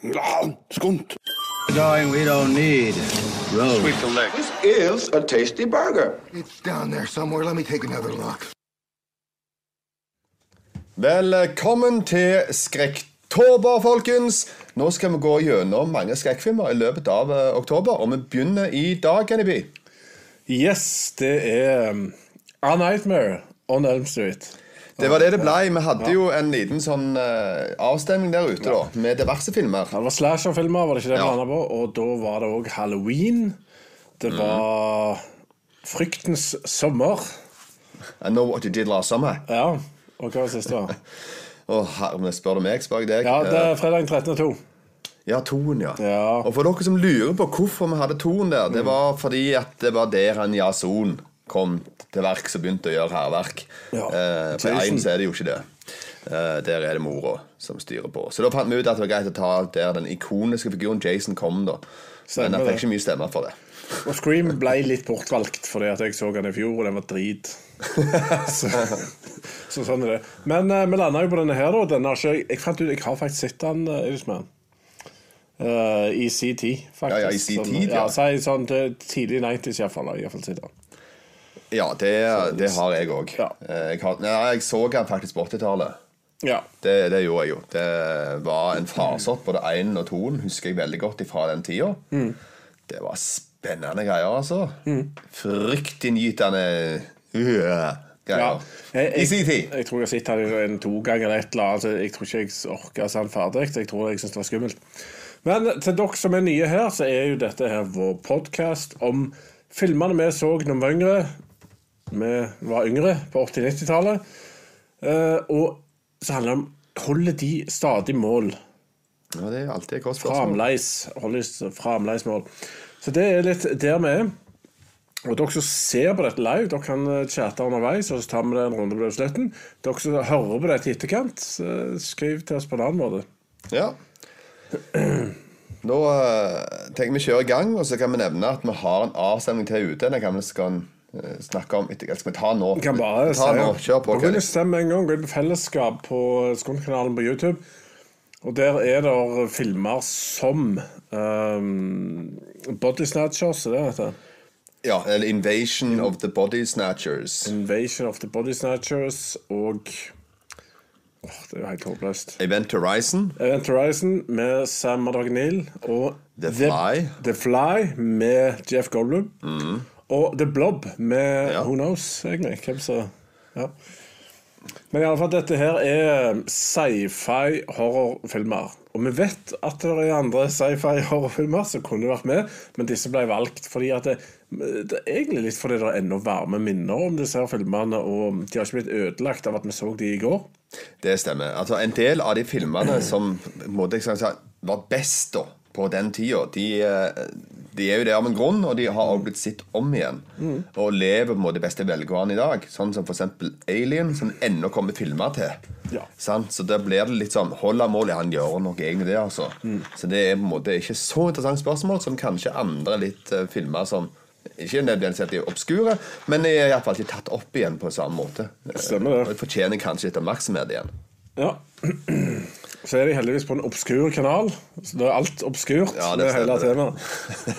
Skunt. Darling, we don't need roads. This is a tasty burger. It's down there somewhere. Let me take another look. Velkommen til Skrekktober, folkens. Nå skal vi gå gjennom mange skrekkfilmer i løpet av eh, oktober, og vi begynner i dag, Kennyby. Yes, det er um, A Nightmare on Elm Street. Det var det det ble. Vi hadde jo en liten sånn uh, avstemning der ute, da, med diverse filmer. Det var slasherfilmer, var det ikke det vi Ja. landet på? Og da var det òg halloween. Det Mm. var Fryktens sommer. I know what you did last summer. Ja. Og hva var det siste? Å, herre, spør du meg, spør jeg deg. Ja, det Eh, er fredag 13. 2. ja, toen, ja. Ja. Og for dere som lurer på hvorfor vi hadde toen der, det var fordi at det var der han Jason kom til verks og begynte å gjøre hærverk. Ja, Eh, på én så er det jo ikke det. Eh, der er det mora som styrer på. Så da fant vi ut at det var greit å ta der den ikoniske figuren Jason kom, da. Stemmer Men jeg fikk ikke mye stemmer for det. Og Scream ble litt bortvalgt fordi at jeg så den i fjor, og den var drit. så, så sånn er det. Men eh, vi landa jo på denne her, da. Denne jeg- jeg fant ut Jeg har faktisk sett den, uh, Irishman. Uh, I sin tid, faktisk. Ja, ja, i sin tid, ja. ja. Si sånn tidlig 90s, iallfall. Ja, det, det har jeg òg. Ja. Jeg, jeg så han faktisk på 80-tallet. Ja. Det, det gjorde jeg jo. Det var en farsott, både én og toen, husker jeg veldig godt fra den tida. Mm. Det var spennende greier, altså. Fryktinngytende øh, Ja. greier. Jeg, I sin tid. jeg tror jeg har sett den en to ganger eller et eller annet. Jeg tror ikke jeg orka sånn ferdig. Jeg tror jeg syns det var skummelt. Men til dere som er nye her, så er jo dette her vår podkast om filmene vi så da vi var yngre. Vi var yngre på 80-90-tallet. Eh, og så handler det om Holder de stadig mål? Ja, det er alltid et godt spørsmål. Framleis. Framleis mål. Så det er litt der vi er. Og dere som ser på dette live, dere kan eh, chatte underveis, og så tar vi det en runde på slutten. Dere som hører på dette i etterkant, eh, skriv til oss på en annen måte. Ja. Nå uh, tenker vi å kjøre i gang, og så kan vi nevne at vi har en avstemning til ute. Den kan vi skal snakke om etter Skal vi ta nå? Kan bare ta den nå. si Kjør på. Dere kan stemme en gang. Gå inn på fellesskap på Skånkanalen på YouTube. Og der er det filmer som um, Body Snatchers, er det det heter? Ja, eller Invasion of the Body Snatchers. Invasion of the Body Snatchers og oh, Det er jo helt håpløst. Event Horizon. Event Horizon med Sam Madagnil og The Fly. The, Fly med Jeff Goldblum. Og The Blob med Ja. Who Knows, egentlig. Hvem som ja. Men i alle fall, dette her er sci-fi horrorfilmer. Og vi vet at det er andre sci-fi horrorfilmer som kunne vært med, men disse ble valgt fordi at det, det er egentlig litt fordi det er ennå varme minner om disse her filmene, og de har ikke blitt ødelagt av at vi så de i går. Det stemmer. Altså, en del av de filmene som måte, si, var best da, på den tida, de, eh, de er jo der av en grunn, og de har også blitt sett om igjen. Og lever på det beste velgående i dag. Sånn som eksempel Alien, som ennå kommer filmer til. Ja. Sant? Så da blir det litt sånn Hold av mål, ja, han gjør nok egentlig det, altså. Så det er på en måte ikke så interessant spørsmål som kanskje andre litt uh, filmer som ikke nødvendigvis at de er obskure, men de er iallfall ikke tatt opp igjen på samme måte. Stemmer det. Og fortjener kanskje litt oppmerksomhet igjen. Ja. Så er de heldigvis på en obskur kanal. Så da er alt obskurt Ja, det med hele temaet.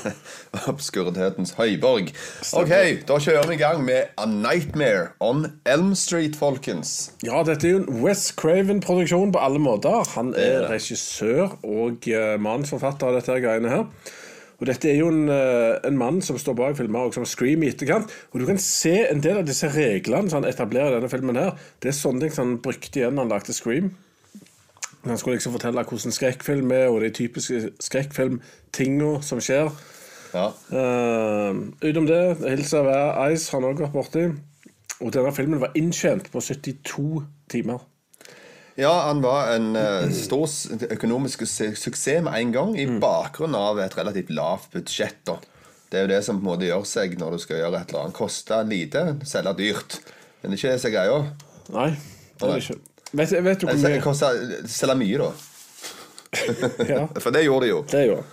Obskuritetens høyborg. Ok, da kjører vi i gang med A Nightmare on Elm Street, folkens. Ja, dette er jo en West Craven-produksjon på alle måter. Han er er regissør og uh, manusforfatter av dette her greiene her. Og dette er jo en, eh, en mann som står bak filmer og som Scream i etterkant. Og du kan se en del av disse reglene som han etablerer i denne filmen her. Det er sånne ting som han brukte igjen når han lagde Scream. Han skulle liksom fortelle hvordan skrekkfilm er, og de typiske skrekkfilmtinga som skjer. Ja. Uh, utenom det, Hilsa of Ice har han òg vært borti. Og denne filmen var inntjent på 72 timer. ja, han var en uh, stor økonomisk su suksess med en gang, i bakgrunn av et relativt lavt budsjett. da. Det er jo det som på en måte gjør seg når du skal gjøre et eller annet. Koste lite, selge dyrt. Men det er ikke det som er greia. Nei, det er det ikke. Vet, vet du hvor Det mye selge mye, da. ja, For det gjorde de jo. det gjorde.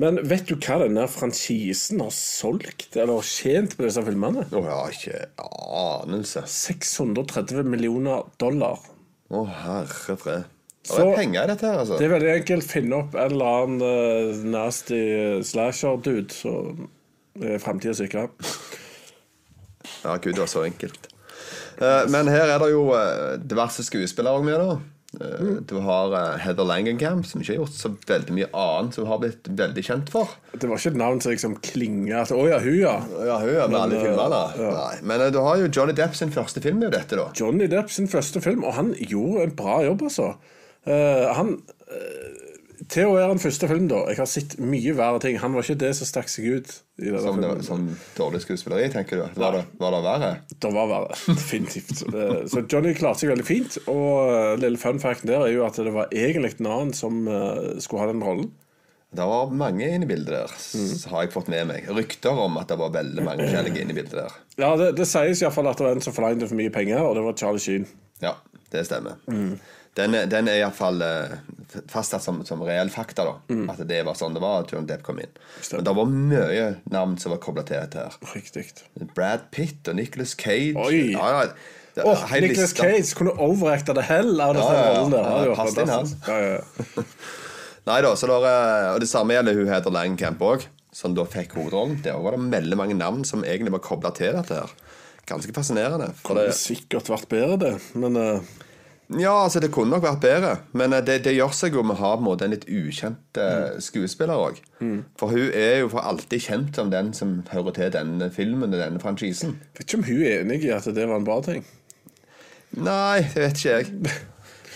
Men vet du hva denne franchisen har solgt eller tjent på disse filmene? Jeg har ikke anelse. 630 millioner dollar. Å, herre fred. Det Så er penger i dette her, altså. det er veldig enkelt. Finne opp en eller annen uh, nasty slasher-dude, så er framtida sikra. Ja, gud, det var så enkelt. Eh, men her er det jo eh, diverse skuespillere òg med, da. Eh, Du har Heather Langenkamp, som ikke har gjort så veldig mye annet, som har blitt veldig kjent for. Det var ikke et navn som liksom klinga at Å ja, hun, ja. Ja, hun ja, med alle filmene. ja. Nei. Men du har jo Johnny Depp sin første film med dette, da. Johnny Depp sin første film, og han gjorde en bra jobb, altså. Han uh, Til å være en første film, da. Jeg har sett mye verre ting. Han var ikke det som stakk seg ut. Som, det, som dårlig skuespilleri, tenker du? Var det, var det verre? Det var verre, definitivt. Eh, Så Johnny klarte seg veldig fint. Og eh, lille fun facten der er jo at det var egentlig en annen som eh, skulle ha den rollen. Det var mange inne i bildet der, s- har jeg fått med meg. Rykter om at det var veldig mange forskjellige inne i bildet der. Ja, Det, det sies iallfall at det var en som forlangte for mye penger, og det var Charlie Sheen. Ja, det stemmer. Den, den er iallfall uh, fastsatt som, som reell fakta, da. At det var sånn det var John Depp kom inn. Men det var mye navn som var kobla til dette her. Riktig. Brad Pitt og Nicholas Cage. Oi. Ja, ja, hele Nicholas. Cage kunne overacta det hell av disse Ja, ja, ja. rollen. Ja. Nei da, så der, eh, Og det samme gjelder hun heter Langcamp òg, som da fikk hovedrollen. Der var det veldig mange navn som egentlig var kobla til dette her. Ganske fascinerende. For Det hadde sikkert vært bedre, det. Men eh, ja, altså det kunne nok vært bedre, men eh, det, det gjør seg jo med å ha på en litt ukjent mm. skuespiller òg. For hun er jo for alltid kjent som den som hører til denne filmen og denne franchisen. vet ikke om hun er enig i at det var en bra ting. Nei, det vet ikke jeg.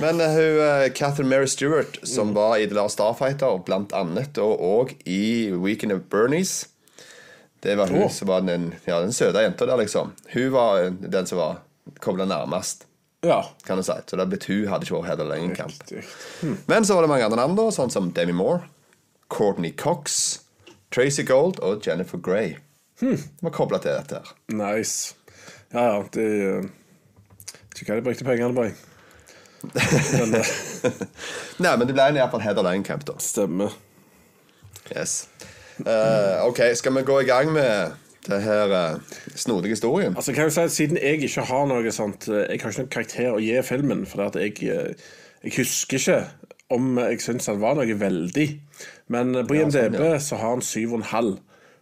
Men uh, hun uh, Catherine Mary Stewart, som var i The Last Starfighter, blant annet, og òg i Weekend of Bernies Det var hun oh. som var den, ja, den søte jenta der, liksom. Hun var eh, den som var kobla nærmest, Ja. kan du si. Så det betyr hun hadde ikke vært Heather Langenkamp. Hm. Men så var det mange andre navn, da, sånn som Demi Moore, Courtney Cox, Tracy Gold og Jennifer Grey. Hm. Var kobla til dette. her Nice. Ja, ja. de Vet Ikke hva de brukte pengene på. Men det Nei, men det ble iallfall Heather Langenkamp, da. stemmer. Yes. Uh, ok, skal vi gå i gang med det her uh, snodige historien? Altså, kan jeg si at Siden jeg ikke har noe sånt eh, Jeg har ikke noen karakter å gi filmen. For at jeg, eh, jeg husker ikke om jeg syns han var noe veldig. Men på på Ja, IMDb sånn, ja. så har han 7,5.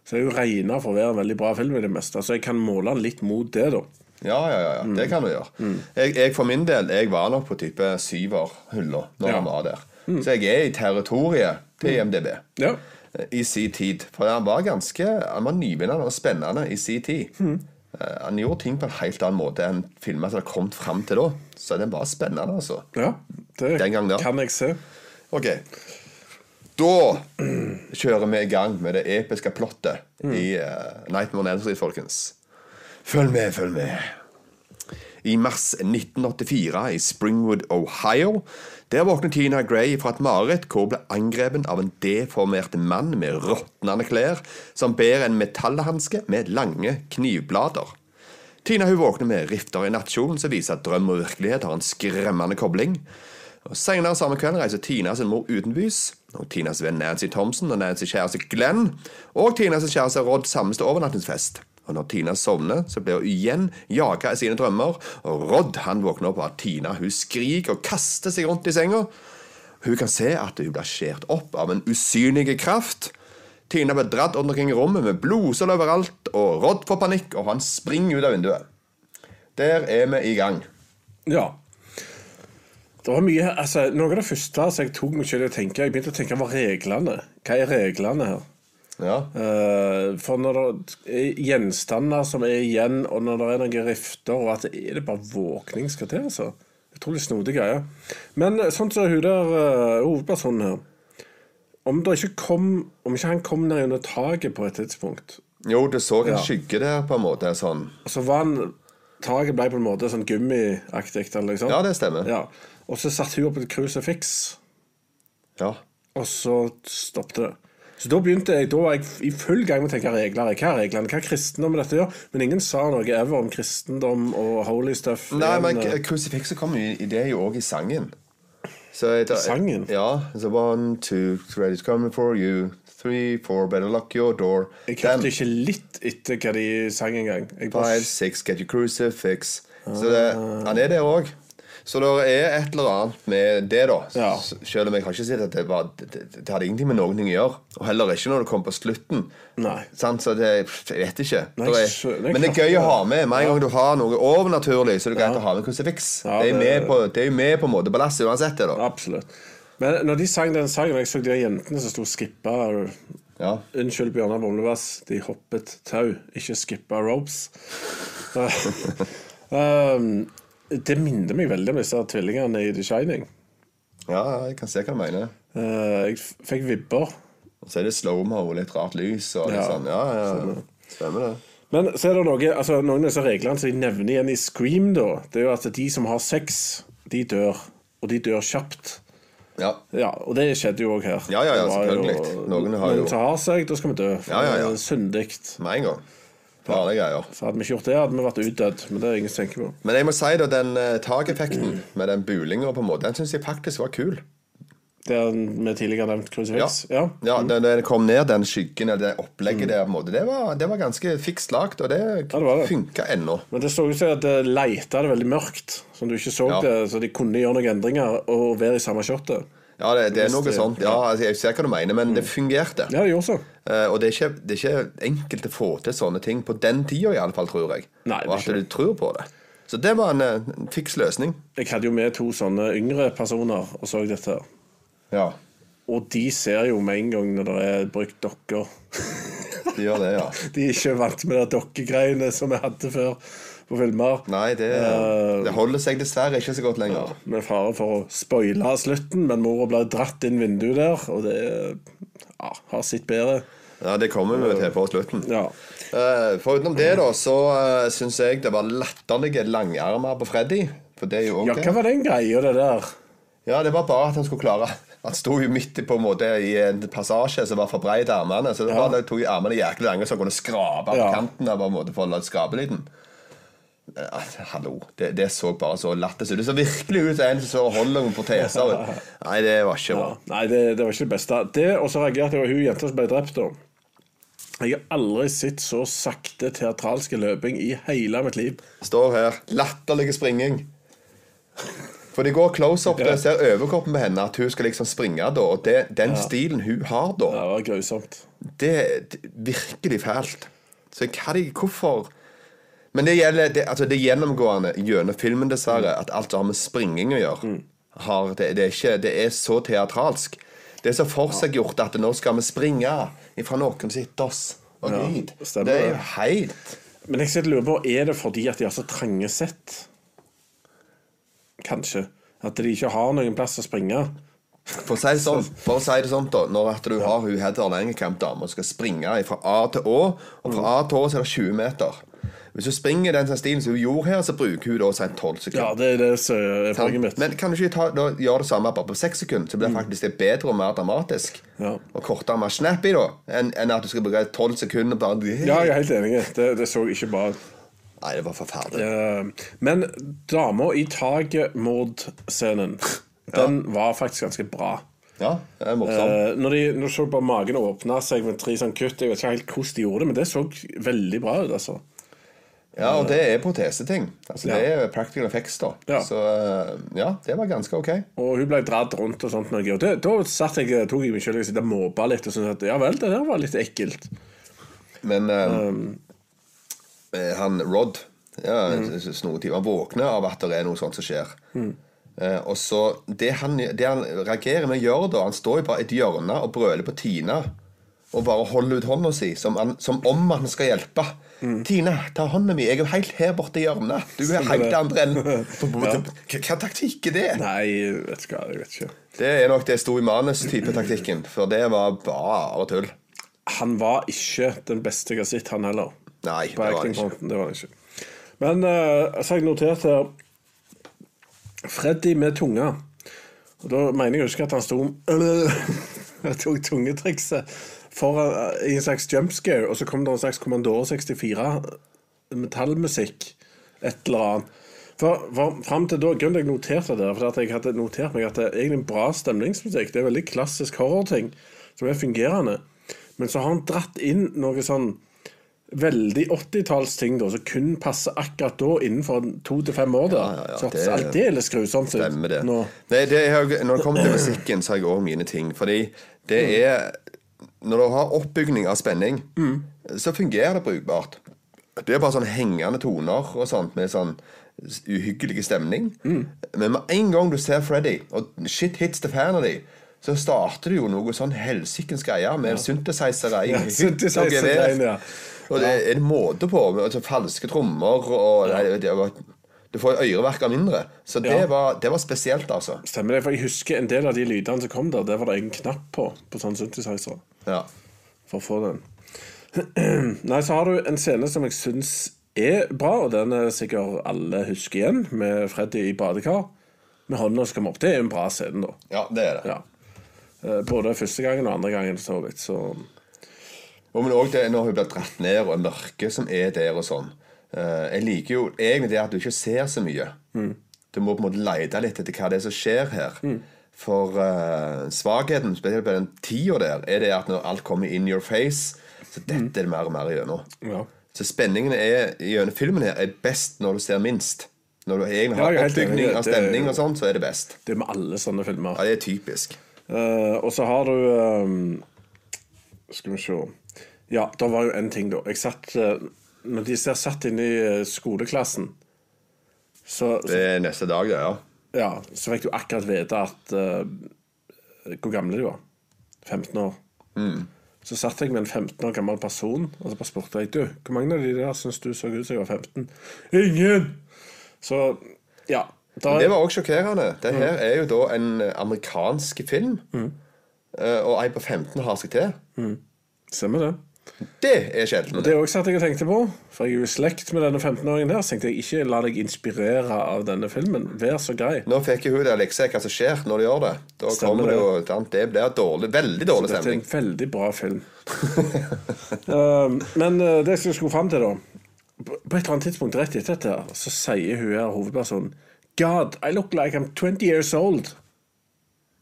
Så jeg er jo regna for å være en veldig bra film i det meste. Så jeg kan måle han litt mot det, da. Ja, ja, ja. Mm. det kan du gjøre. Jeg, jeg for min del jeg var nok på type syverhylla når Ja. Mm. han var der. Så jeg er i territoriet til IMDb. Ja. I sin tid. For han var ganske Han var nyvinnende og spennende i sin tid. Mm. Eh, Han gjorde ting på en helt annen måte enn filmer som har kommet fram til da. Så den var spennende, altså. ja det Den gang kan jeg se. Ok. Da kjører vi i gang med det episke plottet i uh, Nightmare on Elm Street, folkens. Følg med, følg med. I mars 1984 i Springwood, Ohio, der våkner Tina Gray fra et mareritt hvor hun ble angrepet av en deformert mann med råtnende klær som bærer en metallhanske med lange knivblader. Tina hun våkner med rifter i nattkjolen som viser at drøm og virkelighet har en skremmende kobling. Og Senere samme kveld reiser Tina sin mor utenbys, og Tinas venn Nancy Thompson og Nancy kjæreste Glenn og Tinas kjæreste Rod samles til overnattingsfest. Og Når Tina sovner, så blir hun igjen jaga i sine drømmer, og Rod han våkner opp av at Tina hun skriker og kaster seg rundt i senga. Hun kan se at hun blir skjært opp av en usynlig kraft. Tina blir dratt rundt omkring i rommet med blodsøl overalt, og Rod får panikk, og han springer ut av vinduet. Der er vi i gang. Ja. Det var mye, altså, Noe av det første som jeg tok meg selv i å tenke, jeg begynte å tenke var reglene. Hva er reglene her? Ja. Eh, for når det er gjenstander som er igjen, og når det er noen rifter, og at det er det bare våkning skal til, altså. Utrolig snodig greie. Men eh, sånn som hun der eh, hovedpersonen her Om det ikke kom Om ikke han kom ned under taket på et tidspunkt, Jo, du så en Ja. skygge der, på en måte. sånn. så var han Taket ble på en måte sånn gummiaktig, liksom. Ja, det stemmer. Ja. Og så satte hun opp et crucifix, Ja. og så stoppet det. Så da begynte jeg, da var jeg i full gang med å tenke regler. Hva er reglene? Hva er kristendom dette gjør? Men ingen sa noe ever om kristendom og holy stuff. Nei, men eh. krusifikset kommer jo i det jo òg i sangen. Så jeg, Sangen? Ja. Så one, two, three it's coming for you. Three, four, better lock your door. Jeg hørte ikke litt etter hva de sang engang. Five, six, get your crucifix. Så det, han er der òg. Så det er et eller annet med det, da. Ja. Selv om jeg har ikke sett at det var Det, det, hadde ingenting med noen ting å gjøre. Og heller ikke når det kom på slutten. Nei. Sant? Så det Jeg vet ikke. Nei, Det er, men det er gøy å ha med. Med en gang du har noe overnaturlig, så er det greit å ha med krusifiks. Det, er det- med på, det er jo med på en måte ballasset uansett, det, da. Absolutt. Men når de sang den sangen, jeg så de jentene som sto og skippa Ja. Unnskyld, Bjørnar Bomlevass, de hoppet tau, ikke skippa ropes. um, det minner meg veldig om disse tvillingene i The Shining. ja, jeg kan se hva du mener. Uh, jeg fikk vibber. Og så er det slow-mo og litt rart lys og Ja. sånn. Ja, ja, stemmer det. Men så er det noe, altså noen av disse reglene som de nevner igjen i Scream, da, det er jo at de som har sex, de dør. Og de dør kjapt. Ja. Ja, Og det skjedde jo òg her. Ja, ja, ja, Det jo- selvfølgelig. Noen har jo- Noen tar seg, da skal vi dø. Ja, ja, ja. Syndig. Med en gang. Farlige greier. Så hadde vi ikke gjort det, hadde vi vært utdødd. Men det er ingen som tenker på. Men jeg må si da, den uh, takeffekten med den bulinga, på en måte, den syns jeg faktisk var kul. Det med tidligere nevnt krusifiks. Ja. Ja, da da det kom ned, den skyggen eller det opplegget der, på en måte, det var, det var ganske fikst lagt, og det, Ja, det funka ennå. Men det så ut som at det leita det veldig mørkt, så du ikke så Ja. det. Så de kunne gjøre noen endringer og være i samme shotet. Ja, det, det er noe sånt. Ja, altså, Jeg ser hva du mener, men det fungerte. Ja, det gjorde så. Eh, og det er, ikke, det er ikke enkelt å få til sånne ting på den tida, iallfall, tror jeg. Nei, er og at du tror på det. Så det var en, en fiks løsning. Jeg hadde jo med to sånne yngre personer og så dette. Ja, Og de ser jo med en gang når det er brukt dokker. de gjør det, ja. De er ikke vant med de dokkegreiene som vi hadde før på filmer. Nei, det, uh, det holder seg dessverre ikke så godt lenger. Med fare for å spoile slutten, men mora ble dratt inn vinduet der, og det ja, har sitt bedre. Ja, Det kommer vi til på slutten. Ja. Eh, Foruten det, da, så uh, syns jeg det var latterlige langermer på Freddy. For det er jo ja, hva var den greia, det der? Ja, det var bare at han skulle klare Han sto jo midt på en måte i en passasje som var for brei til armene. Så det Ja. var, det tok armene jæklig lange så han kunne skrape på Ja. kanten av på en måte for å skrapelyden. Ja, hallo. Det, det så bare så lættis ut. Det så virkelig ut som en som holder noen proteser. Nei, det var ikke bra. Ja, nei, det, det var ikke det beste. Det, Og så reagerte jeg på hun jenta som ble drept. da. Jeg har aldri sett så sakte teatralske løping i hele mitt liv. Står her. Latterlig springing. For det går close-up. Ja. Jeg ser overkroppen på henne, at hun skal liksom springe da. Og det, den stilen hun har da, Det var grusomt. det er virkelig fælt. Så hva de, hvorfor Men det gjelder det, altså det er gjennomgående gjennom filmen, dessverre, at alt som har med springing å gjøre, har, det, det, er ikke, det er så teatralsk. Det er så forseggjort at nå skal vi springe ifra noen sitter oss og Ja, gud. det er jo helt Men jeg sitter og lurer på, er det fordi at de har så trange sett? Kanskje. At de ikke har noen plass å springe. For å si det sånn, for å si det sånn da Når at du har hun Heather Langekamp-dama skal springe fra A til Å, og fra A til Å så er det 20 meter Hvis du springer den sånn stilen som hun gjorde her, så bruker hun da en 12 sekunder. Ja, det er det som er poenget mitt. Men kan du ikke ta, da, gjøre det samme bare på seks sekunder, så blir faktisk det bedre og mer dramatisk. Ja. Og kortere og mer snappy, da, enn en at du skal bruke tolv sekunder bare Ja, jeg er helt enig. Det, det så ikke bra ut. Nei, det var forferdelig. Uh, Men dama i taket-mordscenen, den var faktisk ganske bra. Ja, det er morsomt. Eh, når, de, når du så på magen åpne seg med tre sånn kutt Jeg vet ikke helt hvordan de gjorde det, men det så veldig bra ut. altså ja, og det er proteseting. Altså, Ja. Det er practical effects, da. Ja. Så eh, ja, det var ganske ok. Og hun ble dratt rundt og sånt. Noe. Og det, da satt jeg, tok jeg meg selv og måpa litt og syntes at ja vel, det der var litt ekkelt. Men eh, Um. eh, han Rod ja, Mm. snoretid, han våkner av at det er noe sånt som skjer. Eh, og så det han, det han reagerer med å gjøre da Han står jo bare i et hjørne og brøler på Tina. Og bare holder ut hånda si, som, han, som om han skal hjelpe. Mm. 'Tina, ta hånda mi. Jeg er jo helt her borte i hjørnet. Du er helt det. andre enden.' Hva, hva taktikk er det? Nei, vet ikke. jeg vet ikke. Det er nok det sto i manus-type taktikken. For det var bare tull. Han var ikke den beste jeg har sett, han heller. Nei, det var det var han ikke. Men uh, så har jeg notert her Freddy med tunga. Og Da mener jeg jo ikke at han sto Jeg tok tungetrikset foran eh, i en slags jumpscare, og så kom det en slags Commandore 64 metallmusikk. Et eller annet. For, for frem til da, Grunnen til jeg noterte det, for at jeg hadde notert meg at det er egentlig en bra stemningsmusikk. Det er veldig klassisk horrorting som er fungerende. Men så har han dratt inn noe sånn veldig 80-tallsting da, som kun passer akkurat da, innenfor to til fem år. da. ja, ja, så det- aldeles grusomt ut. Stemmer det. Nå. Nei, det er, når det kommer til musikken, så har jeg òg mine ting. Fordi det er Når du har oppbygning av spenning, så fungerer det brukbart. Det er bare sånn hengende toner og sånt med sånn uhyggelig stemning. Mm. Men med en gang du ser Freddy, og shit hits the fan av de, så starter du jo noe sånn helsikens greier med Ja, gevær. ja. Og det er en måte på. Altså, falske trommer og ja. det var, Du får øreverker mindre. Så det, Ja. var, det var spesielt, altså. Stemmer det, for jeg husker en del av de lydene som kom der, der var det en knapp på, på sånn synthesizer, Ja. for å få den. Nei, så har du en scene som jeg syns er bra, og den er sikkert alle husker igjen, med Freddy i badekar, med hånda som kommer opp. Det er en bra scene, da. ja, det er det. Ja. Eh, Både første gangen og andre gangen, så vidt. Så Og men det når hun blir dratt ned, og mørket som er der og sånn. Eh, jeg liker jo egentlig det at du ikke ser så mye. Du må på en måte lete litt etter hva det er som skjer her. For uh, svakheten, spesielt på den tida der, er det at når alt kommer in your face, så dette er det mer og mer gjennom. ja. Så spenningen er, gjennom filmen her er best når du ser minst. Når du egentlig har enig. oppbygning av stemning og sånn, så er det best. Det er med alle sånne filmer. Ja, det er typisk. Uh, og så har du um, Skal vi se Ja, det var jo en ting, da. Jeg satt eh, Når de ser satt inne i eh, skoleklassen, så, Det er neste dag, det, ja. ja, så fikk du akkurat vite at uh, Hvor gamle de var. 15 år. Så satt jeg med en 15 år gammel person, og så bare spurte jeg Du, hvor mange av de der syns du så ut som jeg var 15? Ingen! Så ja. da- Det var også sjokkerende. Det her er jo da en eh, amerikansk film. Mm. og ei på 15 har seg til. Stemmer det. Det er sjelden. Det er også at jeg tenkte på, for jeg er jo i slekt med denne 15-åringen her, så tenkte jeg ikke la deg inspirere av denne filmen. Vær så grei. Nå fikk jo hun der leksa hva som skjer når du gjør det. Da Stemmer kommer det jo det. Det blir dårlig, veldig dårlig stemning Dette er en veldig bra film. uh, men uh, det jeg skulle fram til, da På på et eller annet tidspunkt rett etter dette, så sier hun her, hovedpersonen God, I look like I'm 20 years old.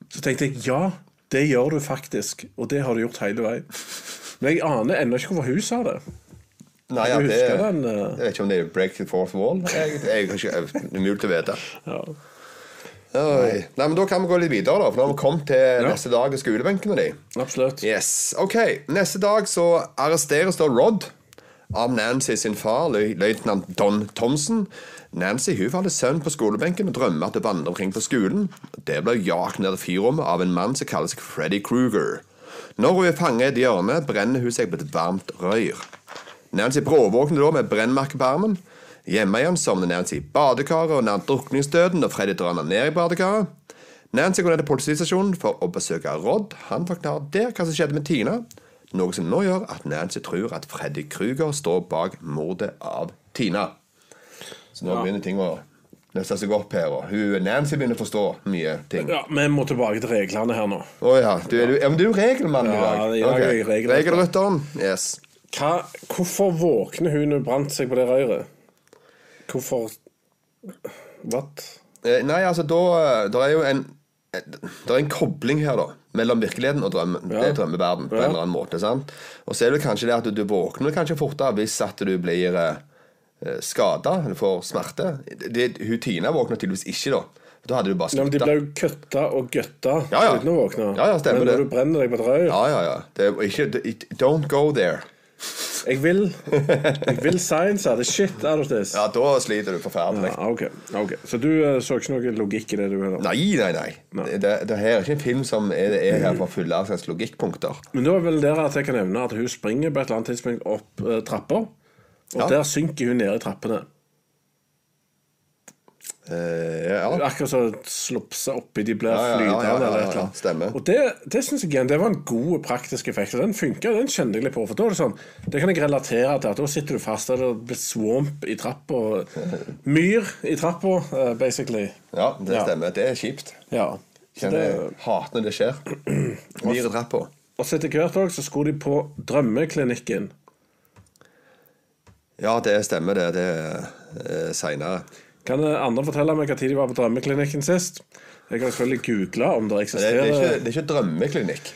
Så tenkte jeg ja, det gjør du faktisk. Og det har du gjort hele veien. Men jeg aner ennå ikke hvorfor hun sa det. Nei, ja, det, den, uh... Jeg vet ikke om det er break the fourth wall. Jeg, jeg, jeg, umulig å vite. Ja. Nei. Nei, men Da kan vi gå litt videre, da. For nå har vi kommet til neste dag i skolebenken med de. Absolutt. Yes, ok Neste dag så arresteres da Rod Av Nancy sin far, løy- løytnant Don Thompson Nancy hun faller sønn på skolebenken Og drømmer at det vandrer omkring på skolen Det blir jakt ned i fyrrommet Av en mann som kaller seg Freddy Krueger Når hun er fanget i et hjørne Brenner hun seg på et varmt røyr Nancy bråvåkner da med brennmerke på armen Hjemme igjen sovner Nancy i badekaret Og nær drukningsdøden Når Freddy drar henne ned i badekaret Nancy går ned til politistasjonen for å besøke Rod. Han forklarer der hva som skjedde med Tina. Noe som nå gjør at Nancy tror at Freddy Kruger står bak mordet av Tina. Så nå begynner ting å løse seg opp her. Og hun, Nancy begynner å forstå mye ting. Å Ja, Vi må tilbake til reglene her nå. ja, du, er, ja, men du er jo regelmann i Ja, dag. dag er jeg Ok. regelrytter. Regelrytteren. Yes. Hva, hvorfor våkner hun når hun brant seg på det røret? Hvorfor What? Eh, nei, altså, da Det er jo en det er en kobling her da mellom virkeligheten og drømmen. Det er drømmeverden på Ja. en eller annen måte. sant? Og så er det kanskje det at du, du våkner kanskje fortere hvis at du blir eh, skada eller får smerte. Det, hun Tina våkna tydeligvis ikke, da. Da hadde du bare Ja, men de ble jo køtta og gøtta Ja, ja. uten å våkne. Ja, men når det. du brenner deg med et rør Ja, ja, ja. Det er ikke, it- don't go there. Jeg vil Jeg vil science her. shit out of this. Ja, da sliter du forferdelig. Ja, okay. ok. Så du uh, så ikke noe logikk i det du hører? Nei, nei, nei. Det, det, det her er ikke en film som er, er her for å fylle av logikkpunkter. Men da er vel der at jeg kan nevne at hun springer på et eller annet tidspunkt opp uh, trapper. Og Ja. der synker hun ned i trappene. Eh, ja. Akkurat som slupse oppi de blir Ja, ja, ja, flytende. eller et eller annet. Og det, det synes jeg igjen Det var en god praktisk effekt. Og den funka. Den kjente jeg litt på. For da er det sånn Det kan jeg relatere til. At da sitter du fast det blir swamp i trappa. Myr i trappa, eh, basically. ja, det stemmer. Det er kjipt. Ja. Kjenner det, hater når det skjer. Myr i trappa. og så etter hvert også, så skulle de på drømmeklinikken. Ja, det stemmer, det. Det er uh, seinere. Kan eh, andre fortelle meg når de var på drømmeklinikken sist? Jeg kan selvfølgelig google om det Det, det, er ikke, det er ikke drømmeklinikk.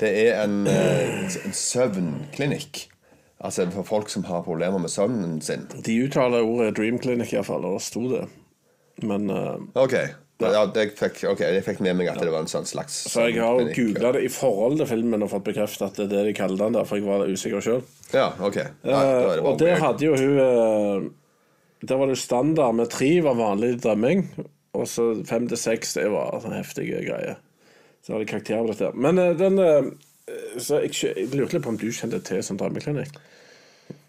Det er en, eh, en søvnklinikk. Altså for folk som har problemer med søvnen sin. De uttaler ordet Dream Clinic, iallfall, og det sto det. Men uh, Ok. Ja, det fikk, ok, jeg fikk med meg at det var en sånn slags Så jeg har googla det i forhold til filmen og fått bekreftet at det er det de kaller den der, for jeg var usikker sjøl. Ja, okay. Ja, er det og der hadde jo hun eh, Der var det standard med tre var vanlig drømming, og så fem til seks det var sånn heftige greier. Så har de karakterer på dette. Men eh, den eh, Så jeg, jeg lurte litt på om du kjente til som drømmeklinikk?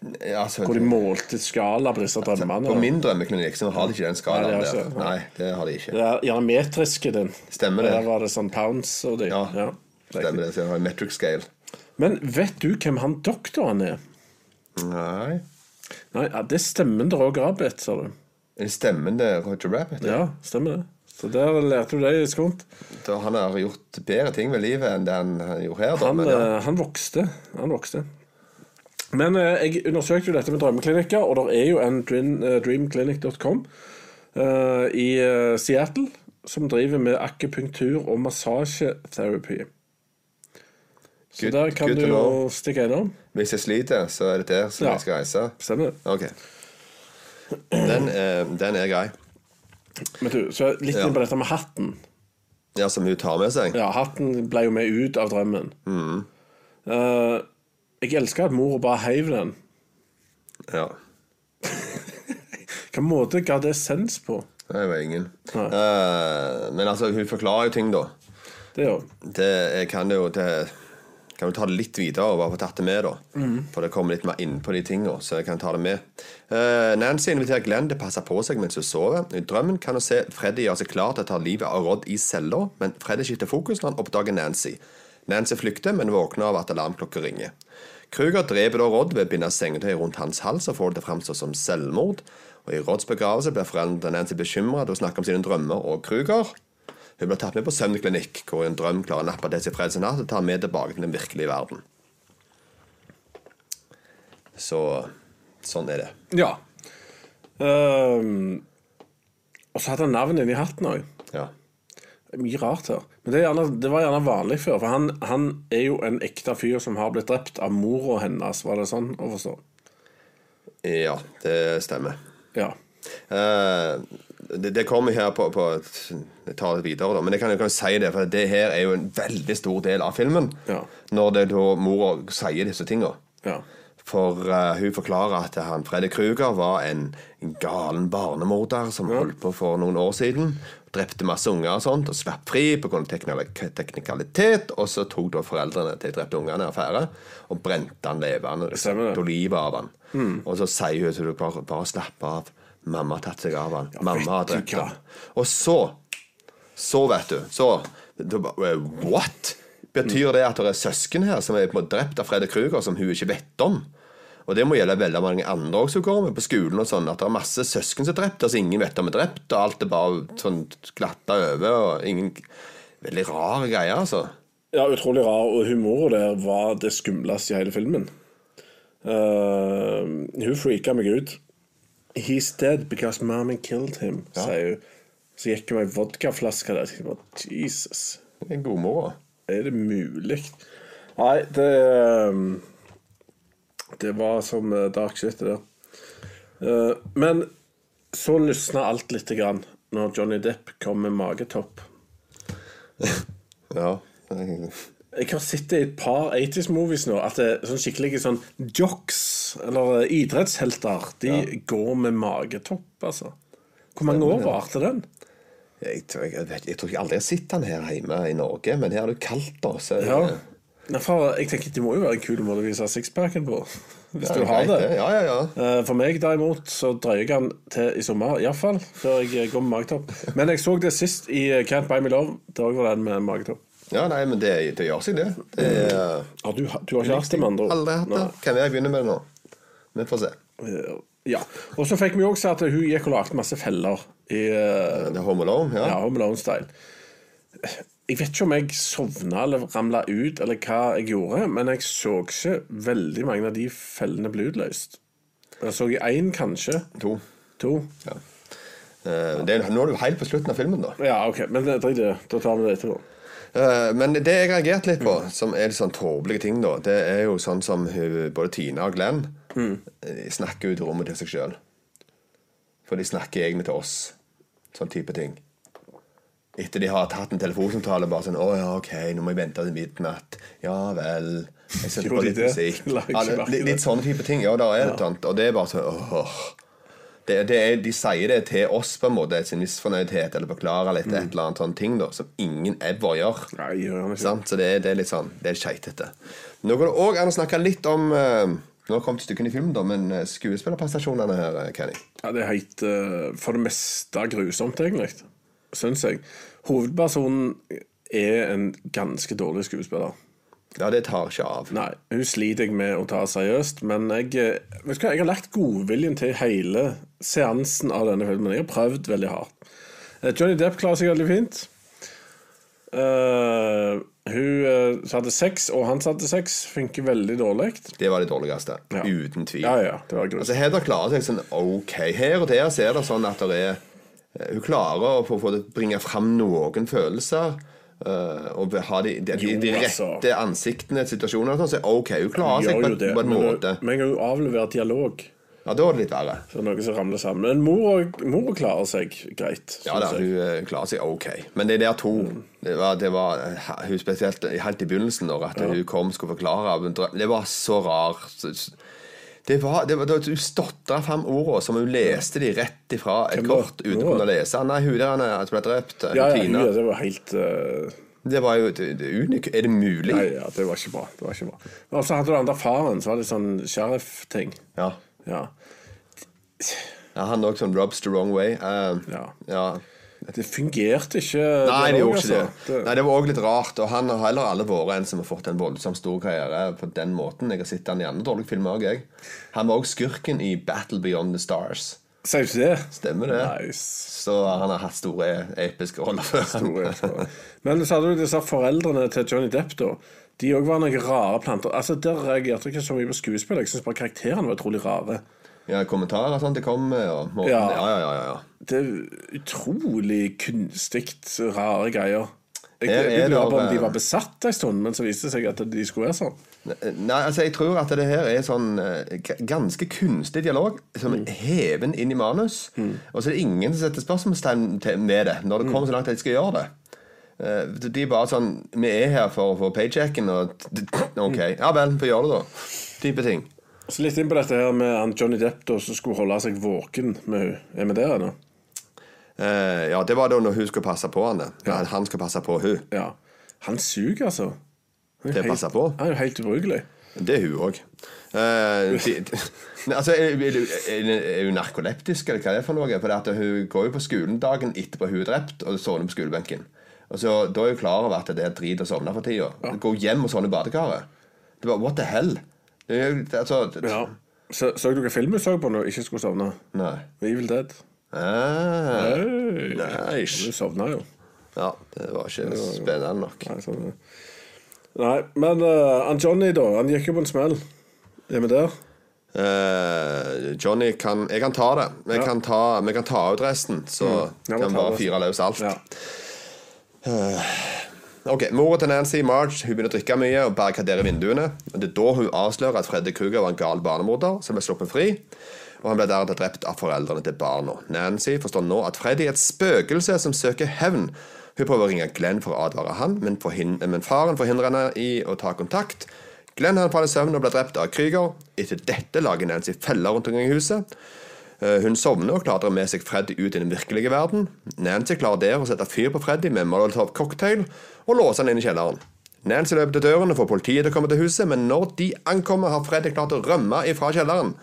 Altså, Hvor de målte skala på disse drømmene? På min drømmeklinikk så har de ikke den skalaen Nei, der. Nei, det har de ikke. Det er gjerne metriske din. Stemmer det. Der var det sånn pounds og de. Ja, Ja. Stemmer det. Så jeg har en metric scale. Men vet du hvem han doktoren er? Nei. Nei, Det er stemmen til Roger Rabbit, sa du. Er det stemmende Roger Rabbit? Ja, stemmer det. Så der lærte du deg skunt. Han har gjort bedre ting med livet enn det han gjorde her. Da, Han, men, ja. eh, han vokste. Han vokste. Men eh, jeg undersøkte jo dette med drømmeklinikker, og det er jo en eh, dreamclinic.com eh, i Seattle som driver med akupunktur og massasjeterapi. Så der kan du jo stikke innom. Hvis jeg sliter, så er det der som Ja. jeg skal reise. Stemmer okay. Den, den er grei. Men du, så litt inn på dette med hatten. Ja, Som hun tar med seg? Ja, hatten ble jo med ut av drømmen. Eh, jeg elsker at mor bare heiv den. Ja. Hvilken måte ga det sens på? Det var ingen. Eh, men altså, hun forklarer jo ting, da. Det Det jeg kan jo det, Kan jo ta det litt videre og bare få tatt det med, da. For det kommer litt mer inn på de tingene, så jeg kan ta det med. Uh, Nancy inviterer Glenn til å passe på seg mens hun sover. I drømmen kan hun se Freddy gjøre seg klar til å ta livet av Rod i cella, men Freddy skifter fokus når han oppdager Nancy. Nancy flykter, men våkner av at alarmklokka ringer. Kruger dreper da Rod ved å binde sengetøy rundt hans hals og får det til å framstå som selvmord. Og I Rods begravelse blir foreldrene til Nancy bekymra og snakker om sine drømmer og Kruger. Hun blir tatt med på søvnklinikk, hvor en drøm klarer å nappe Desi Fredsen natt og tar med tilbake til den virkelige verden. Så sånn er det. Ja. Um, og så hadde han navnet inni hatten òg. Ja. Det er Mye rart her. Men det, er gjerne, det var gjerne vanlig før. For han, han er jo en ekte fyr som har blitt drept av mora hennes. Var det sånn å forstå? ja, det stemmer. Ja. Eh, det, det kommer her på, på Jeg tar det videre, da. Men jeg kan jo kan si det, for det her er jo en veldig stor del av filmen. Ja. Når det da mora sier disse tinga. ja. For uh, hun forklarer at han Freddy Kruger var en galen barnemorder som holdt på for noen år siden. Drepte masse unger og sånt, og slapp fri pga. teknikalitet. Og så tok da foreldrene til de drepte ungene affære og brente han levende. Tok livet av han. Og så sier hun til du bare, bare slapp av. Mamma har tatt seg av han. Mamma har drept han. Og så Så, vet du Så What? Betyr det at det er søsken her som er drept av Freddy Kruger, som hun ikke vet om? Og det må gjelde veldig mange andre også som går med på skolen. og sånn, At det er masse søsken som er drept, altså ingen vet om er drept, og alt er bare sånn glatta over. og ingen... Veldig rare greier, altså. Ja, utrolig rar, og humoren der var det skumleste i hele filmen. Uh, hun freaka meg ut. He's dead because mommy killed him, sier hun. Så gikk hun med ei vodkaflaske der. Jeg bare, Jesus, Det er en god moro. er det mulig? Nei, det ehm, Det var som eh, dark shit, det der. Eh, men så lysna alt lite grann når Johnny Depp kom med magetopp. Ja. Jeg- har sett det i et par 80s-movies nå, at det er sånn skikkelige sånn jocks, eller eh, idrettshelter, de går med magetopp, altså. Hvor mange år varte den? Jeg, tror- jeg, jeg, jeg tror ikke aldri jeg har sett den her hjemme i Norge, men her er det kaldt, da. Så Ja. Jeg tenker Det må jo være en kul måte å vise sixpacken på. Hvis du har det. Ja, ja, ja. Eh, For meg derimot så dreier jeg den til i sommer, iallfall. Før jeg går med magetopp. Men jeg så det sist i eh, Can't Buy Me Love. Der òg var den med magetopp. Ja, nei, men det, det gjør seg, det. det er, ja, du, du har ikke hatt det, med andre ord? Aldri hatt det. Kan jeg begynne med det nå? Vi får se. Ja. Og så fikk vi òg se at hun gikk og lagde masse feller i eh, Det er Home Alone, ja. Ja, Home Alone-style. Jeg vet ikke om jeg sovna eller ramla ut, eller hva jeg gjorde, men jeg så ikke veldig mange av de fellene bli utløst. Jeg så én, kanskje. To. To. Ja. Eh, Det er, nå er du helt på slutten av filmen, da. Ja, OK, men det- drit i det. Da tar vi det etterpå. Eh, men det jeg reagerte litt på, som er litt sånn tåpelige ting, da, det er jo sånn som både Tina og Glenn mm. snakker ut i rommet til seg sjøl. For de snakker egentlig til oss. Sånn type ting. Etter de har tatt en telefonsamtale bare sånn 'Å ja, OK, nå må jeg vente til midnatt.' Ja vel. Jeg setter på litt musikk. Ja, litt, litt sånne type ting. Ja, der er det sånt. Og det er bare sånn åh. Det, det er, de sier det til oss på en måte, sin misfornøydhet, eller beklager litt et eller annet sånn ting da, som ingen ever gjør. Nei, gjør? Så det det er litt sånn Det er keitete. Nå går det òg an å snakke litt om uh, Nå har det kommet stykken i filmen, da, men eh, skuespillerprestasjonene her, eh, Kenny. Ja, det er helt uh, for det meste grusomt, egentlig. Syns jeg. Hovedpersonen er en ganske dårlig skuespiller. Ja, det tar ikke av. Nei, hun sliter jeg med å ta seriøst, men jeg, eh, vet du hva, jeg har lagt godviljen til hele seansen av denne filmen. Jeg har prøvd veldig hardt. Eh, Johnny Depp klarer seg veldig fint. Uh, hun uh, hadde sex, og han satte hadde sex, funker veldig dårlig. Det var det dårligste. Ja. Uten tvil. Ja, ja, det var. Altså Heather klarer seg sånn ok. Her og der så er det sånn at det er Hun klarer å få, få det, bringe fram noen følelser. Uh, og ha de, de, de, de altså. rette ansiktene i situasjoner. Sånn, så ok, hun klarer seg på, det, på en men måte. men en gang hun avleverer dialog. Ja, Da er det litt verre. Så noe som ramler sammen. Men mor, mor klarer seg greit. Ja da, hun eh, klarer seg ok. Men det der to Det var, det var eh, hun spesielt helt i begynnelsen, når at hun kom skulle forklare Det var så rart. Det var, det var, Hun stotra fram ordene som hun leste de rett ifra et kort uten å kunne lese. Nei, hun der han er- som ble drept, Ja, ja, ja, det var helt uh... Det var jo det, det unik. Er det mulig? Nei, ja, det var ikke bra. Det var ikke bra. Og så hadde du den der faren, så var det sånn sheriff-ting. Ja. Ja. ja han òg sånn rubs the wrong way. Uh, Ja. ja. Det fungerte ikke. Nei, det gjorde ikke det. altså. Nei, Det var òg litt rart. Og han har heller alle vært en som har fått en voldsomt stor karriere på den måten. Jeg har sett han i andre dårlige filmer òg, jeg. Han var òg skurken i Battle Beyond the Stars. Sier ikke det? Stemmer det? Nice. Så han har hatt store episke roller før. Store. Men så hadde du disse foreldrene til Johnny Depp, da. De òg var noen rare planter. Altså, Der reagerte jeg ikke så mye på skuespillet. Jeg syns bare karakterene var utrolig rare. Ja, kommentarer og det kommer. kom. Og måten, Ja. ja. Ja, ja, ja. Det er utrolig kunstig rare greier. Jeg, er jeg lurer på om de var besatt en stund, men så viste det seg at de skulle være sånn. Nei, altså jeg tror at det her er sånn eh, ganske kunstig dialog som Mm. heven inn i manus. Og så er det ingen som setter spørsmålstegn med det når det Mm. kommer så langt at de skal gjøre det. Eh, De er bare sånn Vi er her for å få paychecken, og OK. Mm. Ja vel, få gjøre det, da. Type ting. Så litt inn på dette her med han Johnny Depp da, som skulle holde seg våken med henne. Er vi der ennå? Eh, Ja, det var da når hun skulle passe på han. Ja. Han skal passe på hun Ja. Han suger, altså. Han er helt-? Han er jo helt ubrukelig. Det er hun òg. altså, er, er, er hun narkoleptisk, eller hva er det for noe? For hun går jo på skolen dagen etterpå hun er drept, og sovner på skolebenken. Og så, Da er hun klar over at det er drit å sovne for tida. Gå hjem og sovne i badekaret. Det var what the hell? Altså, Ja. Så, så du hvilken film du så på når du ikke skulle sovne? Nei. Evil Dead. Ah, Hey. nice. Du sovna jo. Ja, det var ikke spennende nok. Nei, sånn. Nei men uh, han Johnny, da. Han gikk jo på en smell. Er vi der? Uh, Johnny kan Jeg kan ta det. Vi Ja. kan ta, vi kan ta ut resten, så mm. kan vi bare fyre løs alt. Ja. Ok, Mora til Nancy, Marge, hun begynner å drikke mye og barrikaderer vinduene. Og Det er da hun avslører at Freddy Kruger var en gal barnemorder som ble sluppet fri. Og han ble deretter drept av foreldrene til barna. Nancy forstår nå at Freddy er et spøkelse som søker hevn. Hun prøver å ringe Glenn for å advare han, men, men faren forhindrer henne i å ta kontakt. Glenn han faller i søvn og blir drept av Krüger. Etter dette lager Nancy feller rundt omkring i huset. Eh, Hun sovner og klarer med seg Freddy ut i den virkelige verden. Nancy klarer der å sette fyr på Freddy med Molotov cocktail og låse han inn i kjelleren. Nancy løper til døren og får politiet til å komme til huset, men når de ankommer, har Freddy klart å rømme ifra kjelleren.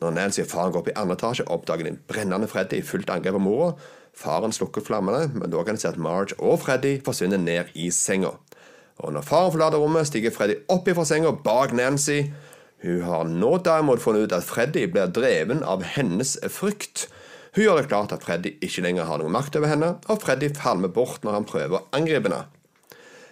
Når Nancy og faren går opp i andre etasje, oppdager de en brennende Freddy i fullt angrep på mora. Faren slukker flammene, men da kan de se at Marge og Freddy forsvinner ned i senga. Og når faren forlater rommet, stiger Freddy opp ifra senga bak Nancy. Hun har nå derimot funnet ut at Freddy blir dreven av hennes frykt. Hun gjør det klart at Freddy ikke lenger har noen makt over henne, og Freddy falmer bort når han prøver å angripe henne.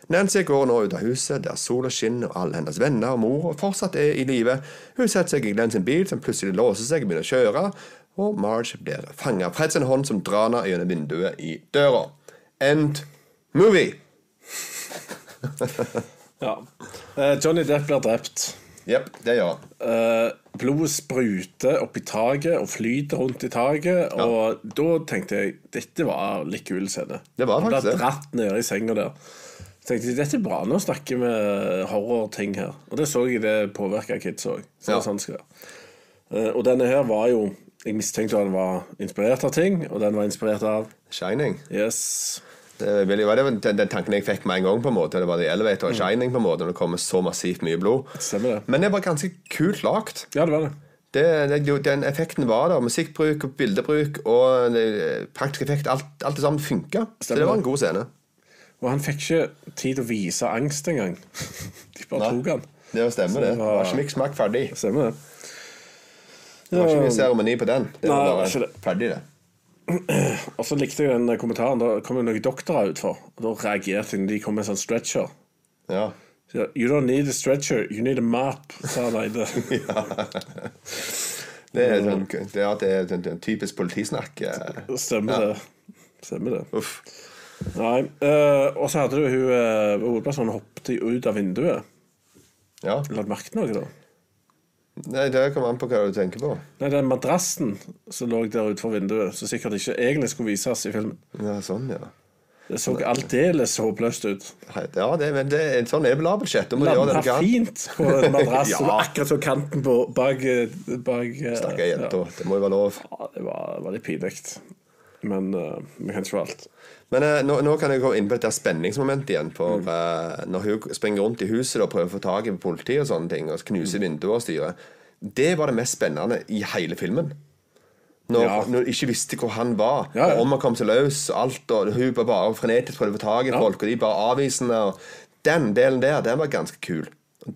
Nancy går nå ut av huset der sola skinner og alle hennes venner og mor fortsatt er i live. Hun setter seg i Glenn sin bil, som plutselig låser seg og begynner å kjøre, og Marge blir fanget av Freds hånd som drar henne gjennom vinduet i døra. End movie. Ja. Eh, Johnny Depp blir drept. Jepp, det gjør han. Eh, blodet spruter opp i taket og flyter rundt i taket. Og da tenkte jeg dette var litt kul scene. Det var Han faktisk ble det. dratt ned i senga der. Så tenkte jeg, Dette er bra. Nå snakker vi horrorting her. Og det så jeg det påvirka kids òg. Så det Ja. sånn det skal være. Eh, og denne her var jo Jeg mistenkte at den var inspirert av ting, og den var inspirert av Shining. Yes. Det, var det den, tanken jeg fikk med en gang. på en måte Det var det Mm. Elevator og Shining på en måte når det kommer så massivt mye blod. Stemmer det. Men det var ganske kult lagt. Ja, det var det. Det, det, den effekten var der. Musikkbruk bildebruk og praktisk effekt. Alt, alt det sammen funka. Så det var en god scene. Og han fikk ikke tid til å vise angst engang. De bare tok han. Det stemmer, det. Det var ikke mye smakk ferdig. Stemmer det. Det var ikke mye seremoni på den. Det var Nei, bare det. ferdig, det. Og så likte jeg den kommentaren. Da kom det noen doktorer utfor. Og da reagerte de. de kom med en sånn stretcher. Ja. Så, You don't need a stretcher, you need a map, sa han Eide. Det er, sånn, det er, det er, er typisk politisnakk. Stemmer ja. det. Stemmer det. Uff. Nei. Uh, og så hadde du hun uh, hovedpersonen hoppet ut av vinduet. Ja. Lagt merke til noe, da? Nei, Det kommer an på hva du tenker på. Nei, den madrassen som lå der utenfor vinduet, som sikkert ikke egentlig skulle vises i filmen. Ja, sånn, ja. Det så aldeles håpløst ut. Ja, det, men det, sånn er det vel det Landa fint på en madrass. Ja. Akkurat så kanten på bak, bak eh, Stakkar jenta. ja. Det må jo være lov. Ja, det var, var litt pinlig. Men uh, vi kan ikke få alt. Men eh, nå, nå kan jeg gå inn på dette spenningsmomentet igjen. For eh, Når hun springer rundt i huset og prøver å få tak i politiet og sånne ting, og knuser vinduer og styrer, det var det mest spennende i hele filmen. Når, Ja. når ikke visste hvor han var, Ja, ja. og om han kom til løs, alt, og hun bare, bare frenetisk prøvde å få tak i folk, og de bare avvisende. Den delen der, den var ganske kul.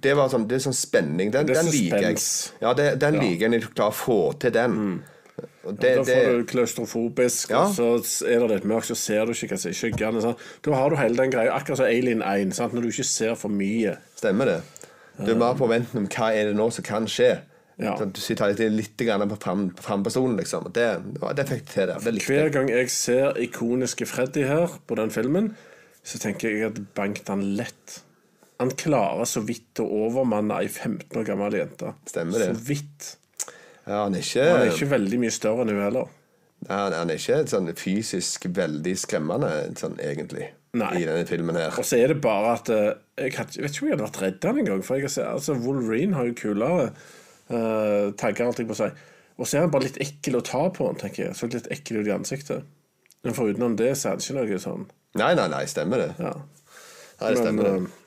Det var sånn, det er sånn spenning. Den, den liker jeg. Ja, det, den liker jeg når du klarer å få til den. Og det, da det, får du klaustrofobisk, Ja. og så er det litt mørkt, så ser du ikke hva som er i skyggene. sant? Da har du hele den greia, akkurat som Alien 1, sant? når du ikke ser for mye. Stemmer det. Du er mer på venten om hva er det nå som kan skje. Ja. Du sitter litt, litt på fram- frampersonen, liksom. Det, det fikk de til der. Det Hver gang jeg ser ikoniske Freddy her på den filmen, så tenker jeg at banket han lett. Han klarer så vidt å overmanne ei 15 år gammel jente. Stemmer det. Så vidt. Ja, han er ikke, Han er ikke veldig mye større enn hun heller. han, han er ikke sånn fysisk veldig skremmende, sånn egentlig, Nei. i denne filmen her. Og så er det bare at eh, Jeg vet ikke om jeg hadde vært redd han engang. For jeg altså, Wolverine har jo kulere uh, tagger, alt jeg på å si. Og så er han bare litt ekkel å ta på, tenker jeg. Så litt ekkel ut i ansiktet. Men forutenom det, så er det ikke noe sånn. Nei, nei, nei, stemmer det. Ja. Nei, det Men, stemmer det.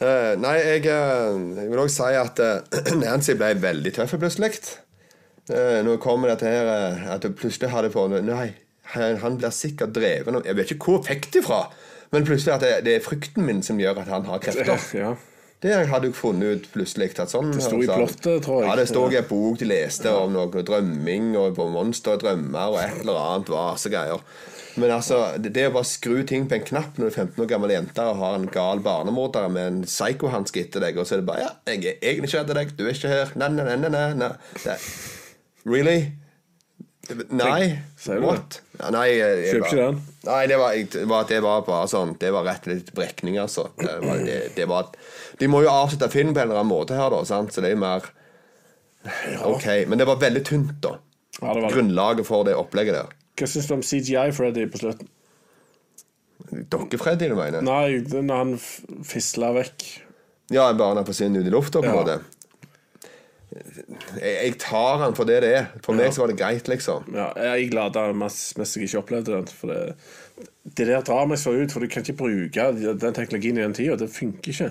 Uh, nei, jeg, eh, jeg vil også si at uh, Nancy ble veldig tøff plutselig. Uh, nå kommer til her eh, At du plutselig hadde på Nei, han, han blir sikkert dreven av- Jeg vet ikke hvor jeg fikk det fra, men plutselig at det, det er frykten min som gjør at han har krefter. ja. Det hadde jeg funnet ut plutselig. At sånn, Det sto i sånn- plottet, tror jeg. Ja, det sto i en bok de leste om noe drømming og på monsterdrømmer og et eller annet vasegreier. Men altså, det, det å bare skru ting på en knapp når du er 15 år gammel jente og har en gal barnemorder med en psykohanske etter deg, og så er det bare Ja, jeg er egentlig ikke etter deg, du er ikke her. Nei, nei, nei, nei, nei. Det, really? Nei? Sier du What? det? nei, jeg, jeg Kjøper ikke bare- den. Nei, det var, det var, det var bare sånn Det var rett og slett brekning, altså. Det var, det, det var, de må jo avslutte filmen på en eller annen måte her, da, sant? så det er jo mer OK. Men det var veldig tynt, da. Ja, det var det. Grunnlaget for det opplegget der. Hva syns du om CGI-Freddy på slutten? Dokke-Freddy, du mener? Nei, når han f- fisla vekk. Ja, bare han forsvinner ut i lufta, på en Ja. måte. Jeg, tar den for det det er. For meg så var det greit, liksom. Ja, jeg er glad mest mest jeg ikke opplevde den. For det, det der drar meg så ut, for du kan ikke bruke den teknologien i den tida. Det funker ikke.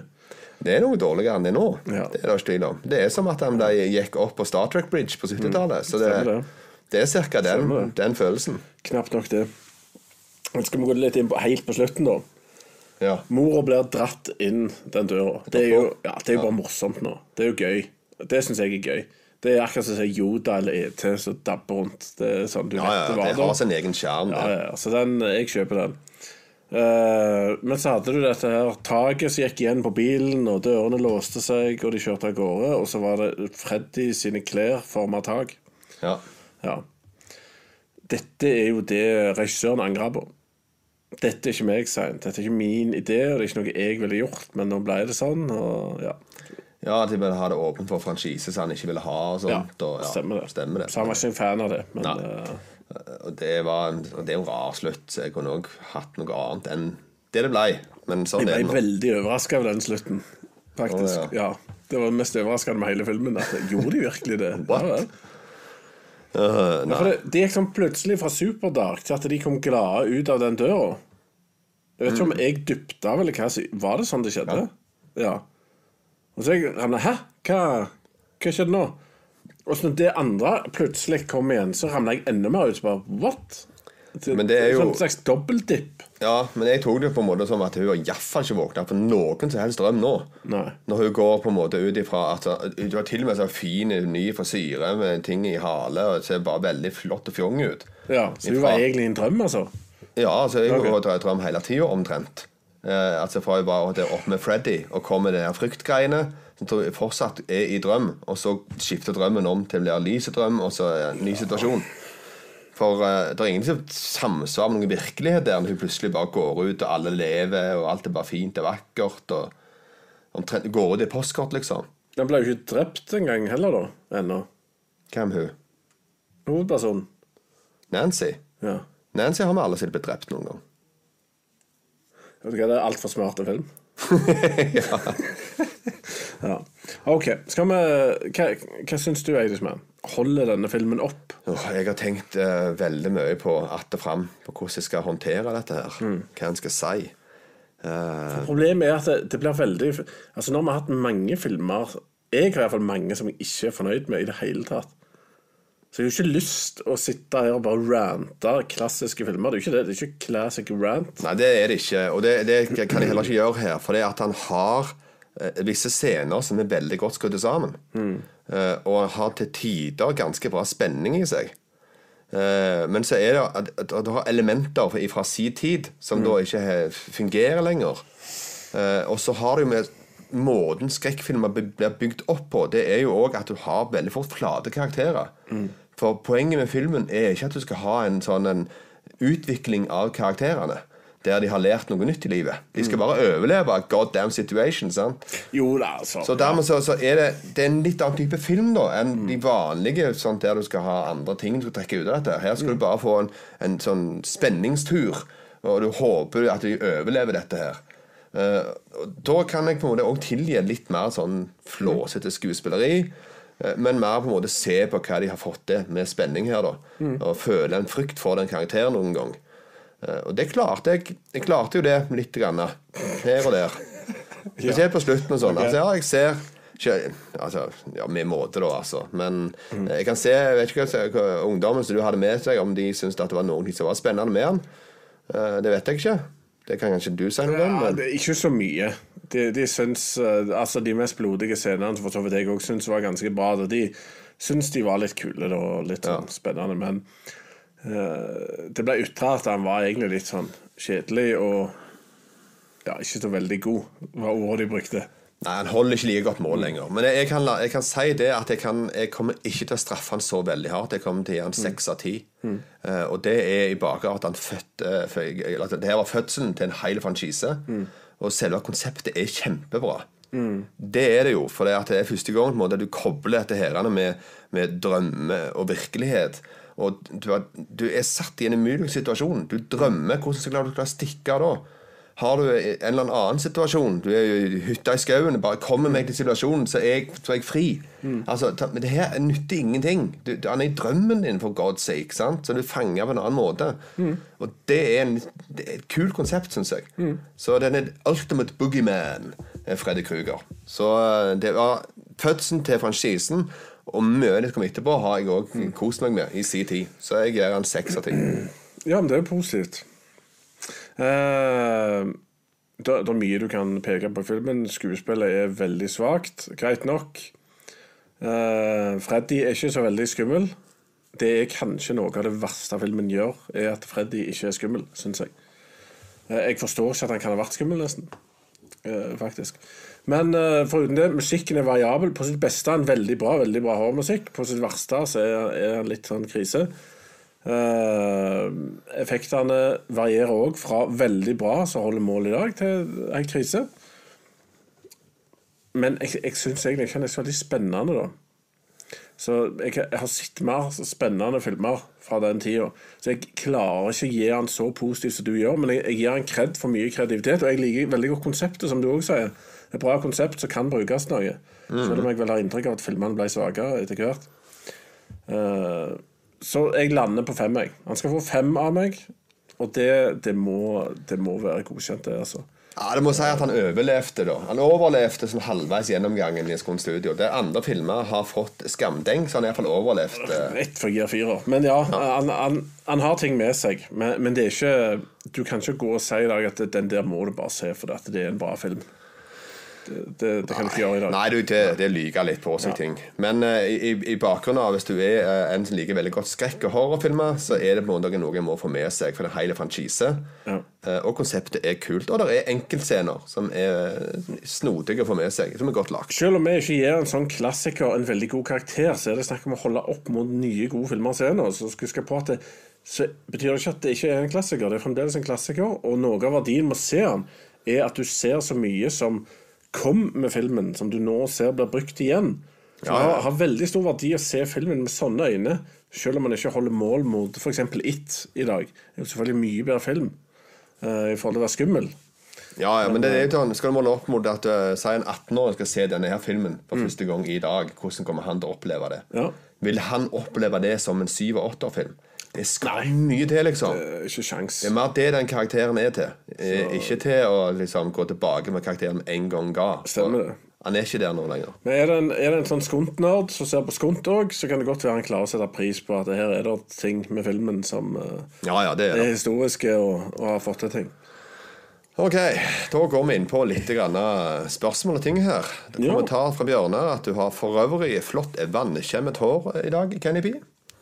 Det er noe dårligere enn det nå. Ja. Det er det ikke tvil om. Det er som at han gikk opp på Star Trek Bridge på 70-tallet. Så det, Mm. Det. det er ca. Den, den følelsen. Knapt nok det. Nå skal vi gå litt inn på helt på slutten, da. Ja. Mora blir dratt inn den døra. Det er jo, ja, det er jo bare morsomt nå. Det er jo gøy. Det syns jeg er gøy. Det er akkurat som å si Yoda eller ET som dabber rundt. Det er sånn du Ja, ja, vet det det har sin egen skjerm. Ja, ja, så den, jeg kjøper den. Uh, men så hadde du dette her taket som gikk igjen på bilen, og dørene låste seg, og de kjørte av gårde. Og så var det Freddy sine klær forma tak. Ja. Ja. Dette er jo det regissøren angrer på. Dette er ikke meg, Sein. Dette er ikke min idé, og det er ikke noe jeg ville gjort, men nå ble det sånn, og ja. Ja, at de ville ha det åpent for franchise som han ikke ville ha. og ja, sånt. og, ja, stemmer det. Stemmer det. Så han var ikke en fan av det, men eh, Og det, var en, og det er jo en rar slutt. Så jeg kunne òg hatt noe annet enn det det ble. Men sånn jeg er det ble nå. veldig overraska over den slutten, faktisk. Oh, ja. Det var det mest overraskende med hele filmen. At gjorde de virkelig det? What? Ja. Øh, Ja, for det, det gikk sånn plutselig fra superdark til at de kom glade ut av den døra. Jeg vet ikke om jeg dypte av, eller hva Var det sånn det skjedde? Ja. Og så jeg ramla Hæ? Hva, hva skjedde nå? Og så når det andre plutselig kom igjen, så ramla jeg enda mer ut. Bare, What? Men det er jo- Sånn slags dobbeltdipp. Ja, men jeg tok det på en måte som at hun har iallfall ikke våkna på noen som helst drøm nå. Nei. Når hun går på en måte ut ifra at Hun var til og med så fin, ny frisyre med ting i hale og ser bare veldig flott og fjong ut. Ja, Så hun Ifra- var egentlig en drøm, altså? Ja, altså jeg har går og drøm hele tida omtrent. Eh, altså Fra jeg var der opp med Freddy og kom med de fryktgreiene som fortsatt er i drøm, og så skifter drømmen om til å bli lysedrøm, og så en ny situasjon. For eh, det er ingen som samsvarer med noen virkelighet der når hun plutselig bare går ut, og alle lever, og alt er bare fint og vakkert, og omtrent går ut i postkort, liksom. Den ble jo ikke drept engang heller, da. Ennå. Hvem hun? Hovedpersonen. Nancy? Ja. Nancy har vi alle sett blitt drept noen gang. Vet du hva, det er altfor smart film. ja. OK. Skal vi Hva, hva syns du, Eidismann? Holder denne filmen opp? Jeg har tenkt uh, veldig mye på att og fram på hvordan jeg skal håndtere dette her. Hva en skal si. Eh, Problemet er at det, det blir veldig Altså Når vi har hatt mange filmer Jeg har i hvert fall mange som jeg ikke er fornøyd med i det hele tatt. Så jeg har ikke lyst å sitte her og bare rante klassiske filmer. Det er jo ikke det. Det er ikke classic rant. nei, det er det ikke. Og det, det kan jeg heller ikke gjøre her. For det at han har eh, visse scener som er veldig godt skrudd sammen. Eh, og har til tider ganske bra spenning i seg. Eh, men så er det at, at, at du har elementer fra si tid som da ikke he- fungerer lenger. Eh, og så har du med måten skrekkfilmer blir bygd opp på, det er jo òg at du har veldig fort flate karakterer. For poenget med filmen er ikke at du skal ha en sånn en utvikling av karakterene. Der de har lært noe nytt i livet. De skal bare overleve god damn situation. sant? Jo da, altså. Så dermed så, så er det, det er en litt annen type film da enn de vanlige sånn, der du skal ha andre ting du skal trekke ut av dette. Her skal du bare få en, en sånn spenningstur, og du håper at de overlever dette her. Uh, da kan jeg på en måte òg tilgi litt mer sånn flåsete skuespilleri. Eh, Men mer på en måte se på hva de har fått til med spenning her. da Og føle en frykt for den karakteren noen gang. Eh, Og det klarte jeg. Jeg klarte jo det litt grann, her og der. Spesielt på slutten og sånn. Altså, ja, jeg ser altså, ja, Med måte, da, altså. Men mm. jeg kan se jeg vet ikke hva, ungdommen som du hadde med seg, om de syntes at det var noen ting som var spennende med han. Eh, Det vet jeg ikke. Det kan kanskje du si noe om. Ja, Men det er ikke så mye. De, de syns eh, Altså, de mest blodige scenene, for så vidt jeg òg syns var ganske bra, Og de syns de var litt kule og litt sånn spennende, men uh, det ble ytra at han var egentlig litt sånn kjedelig og ja, ikke så veldig god, var ordet de brukte. Nei, Han holder ikke like godt mål lenger. Men jeg, jeg, kan, jeg kan si det at jeg, kan, jeg kommer ikke til å straffe han så veldig hardt. Jeg kommer til å gi han seks av ti. Eh, og det er i bakgrunnen at han fødte for eller at Det her var fødselen til en hel franchise. Og selve konseptet er kjempebra. Det er det jo, for det, at det er første gang måte, du kobler dette her med, med drømme og virkelighet. Og du er, du er satt i en umulig situasjon. Du drømmer. Hvordan skal du klare å stikke av da? Har du en eller annen situasjon? Du er i hytta i skauen Bare kommer meg til situasjonen Så er jeg, så er jeg fri. Altså, ta, Men det her nytter ingenting. Du, Han er i drømmen din for God's sake sant? Så du fanger på en annen måte. Og det er, en, det er et kult konsept synes jeg. Så den er ultimate boogeyman eh, Freddy Kruger. Så eh, det var fødselen til franchisen Og mye det kommer etterpå Har jeg også kost meg med i sin tid. Så jeg gir han 6 av 10 Ja, men det er jo positivt. Eh, det, er mye du kan peke på i filmen. Skuespillet er veldig svakt, greit nok. Uh, Freddy er ikke så veldig skummel. Det er kanskje noe av det verste filmen gjør, er at Freddy ikke er skummel, syns jeg. Uh, jeg forstår ikke at han kan ha vært skummel, nesten. Uh, faktisk. Men uh, foruten det, musikken er variabel. På sitt beste er han veldig bra, veldig bra horrormusikk. På sitt verste er, er han litt sånn krise. Eh, effektene varierer òg fra veldig bra, som holder mål i dag, til en krise. Men jeg, jeg syns egentlig ikke han er så veldig spennende, da. Så jeg, jeg har sett mer spennende filmer fra den tida. Så jeg klarer ikke å gi han så positivt som du gjør, men jeg, jeg gir han kred for mye kreativitet. Og jeg liker veldig godt konseptet, som du òg sier. Et bra konsept som kan brukes noe. Selv om jeg vel har inntrykk av at filmene ble svakere etter hvert. Eh, så jeg lander på fem, jeg. Han skal få fem av meg. Og det, det, må, det må være godkjent, det, altså. Ja, det må si at han overlevde, da. Han overlevde sånn halvveis gjennomgangen i Skån Studio. Der andre filmer har fått skamdeng, så han har iallfall overlevd. Rett for gir firer. Men ja, Han, han, han har ting med seg. Men, men det er ikke Du kan ikke gå og si i dag at den der må du bare se for det er en bra film. Det, det, kan du ikke gjøre i dag. Nei, du, det, det lyger litt på seg ting. Men uh, i, i bakgrunnen av hvis du er uh, en som liker veldig godt skrekk- og horrorfilmer, så er det på en måte noe en må få med seg for det er hele franchise. Ja. Uh, og konseptet er kult. Og det er enkeltscener som er snodige å få med seg, som er godt lagt. Selv om vi ikke gir en sånn klassiker en veldig god karakter, så er det snakk om å holde opp mot nye, gode filmer og scener. Så skal huske på at det, så betyr det ikke at det ikke er en klassiker. Det er fremdeles en klassiker, og noe av verdien med å se den, er at du ser så mye som kom med filmen, som du nå ser blir brukt igjen. Så det har, veldig stor verdi å se filmen med sånne øyne, selv om man ikke holder mål mot f.eks. It i dag. Det er jo selvfølgelig mye bedre film uh, i forhold til å være skummel. Ja, ja, men det er jo sånn, skal du måle opp mot at uh, si en 18-åring skal se denne her filmen for første gang i dag, hvordan kommer han til å oppleve det? Ja. Vil han oppleve det som en 7- og 8-film? Det skal mye til, liksom. Eh, Ikke sjans. Det er mer det den karakteren er til. Så... Ikke til å liksom gå tilbake med karakteren en gang ga. Stemmer det. Han er ikke der nå lenger. Men er det en, er det en sånn skunt-nerd som ser på skunt òg, så kan det godt være han klarer å sette pris på at her er det ting med filmen som eh, Ja, ja, det er er historiske og, og har fått til ting. Ok, da går vi inn på litt eh, spørsmål og ting her. Det Kommentar fra Bjørnar at du har for øvrig flott vannkjemmet hår i dag, Kenny P.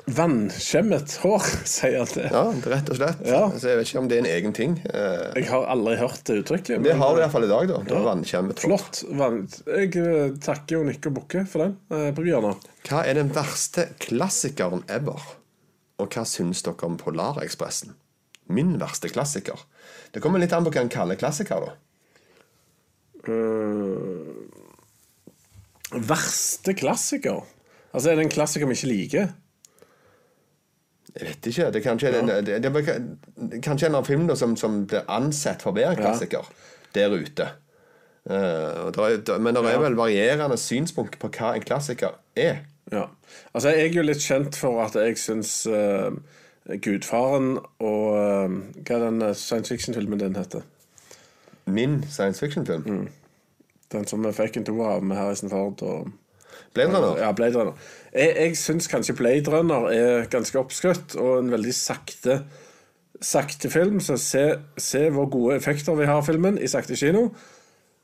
Vannskjemmet hår, sier han det. Ja, rett og slett. Ja. Så jeg vet ikke om det er en egen ting. Eh, Jeg har aldri hørt det uttrykkelig. Det har du iallfall i dag, da. da ja. vannkjemmet hår. Flott. Vann. Jeg eh, takker jo Nikke og Bukke for den eh, på Bjørnar. Hva er den verste klassikeren ever? Og hva syns dere om Polarekspressen? Min verste klassiker. Det kommer litt an på hva en kaller klassiker, da. Uh, verste klassiker? Altså, er det en klassiker vi ikke liker? Jeg vet ikke. Det er kanskje, det, det, det, er kanskje en av filmene som, som blir ansett for å være en klassiker der ute. Uh, og der er, der, men det er vel varierende synspunkt på hva en klassiker er. Ja. Altså, jeg er jo litt kjent for at jeg syns uh, Gudfaren og uh, Hva er den eh, science fiction-filmen din heter? Min science fiction-film. Mm. Den som vi fikk en toer av med Harrison Ford og Blade Runner. Ja, Blade Runner. Jeg, jeg syns kanskje Blade Runner er ganske oppskrytt og en veldig sakte Sakte film. Så se, se hvor gode effekter vi har filmen i sakte kino.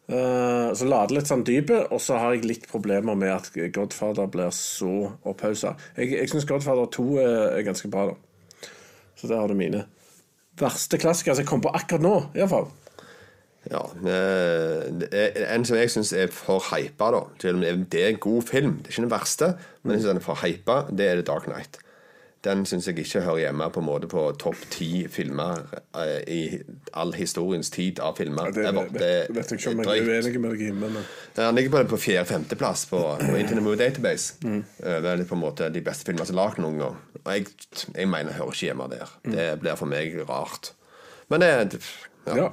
Uh, så lade litt sånn dypet, og så har jeg litt problemer med at Godfather blir så opphausa. Jeg, jeg syns Godfather 2 er, er ganske bra, da. Så der har du mine. Verste klassikere som jeg kom på akkurat nå, iallfall. Ja, eh, er En som jeg syns er for hypa, da. Det er- det er en god film. Det er ikke den verste, men jeg synes den er for hypa. Det er The Dark Knight. Den syns jeg ikke hører hjemme på en måte på topp ti filmer eh, i all historiens tid av filmer. Det, det, det, vet jeg ikke om jeg er uenig med deg i, men eh, Han ligger på, på fjerde-femteplass på, på Internet Movie Database. Det er på en måte de beste filmene som er lagd noen gang. Og jeg, jeg mener hører ikke hjemme der. Det blir for meg rart. Men det ja. Ja.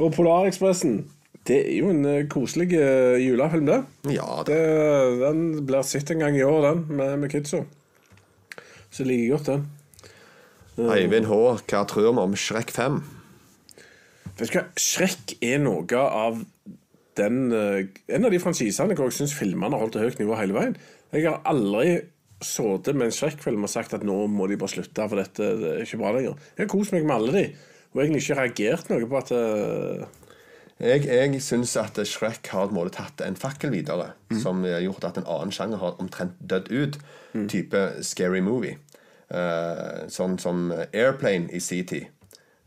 Og Polarekspressen, det er jo en eh, koselig eh, julefilm, det. Ja, det. Den blir sett en gang i år, den, med, med kidsa. Så jeg liker godt den. Eivind H., hva tror vi om Shrek 5? Vet du hva, Shrek er noe av den eh, En av de franchisene hvor jeg syns filmene har holdt et høyt nivå hele veien. Jeg har aldri sittet med en Shrek-film og sagt at nå må de bare slutte, for dette det er ikke bra lenger. Jeg har kost meg med alle de, og egentlig ikke reagert noe på at eh, Jeg, jeg syns at Shrek har måte tatt en fakkel videre, som har gjort at en annen sjanger har omtrent dødd ut. Type scary movie. Uh, sånn som Airplane i sin tid.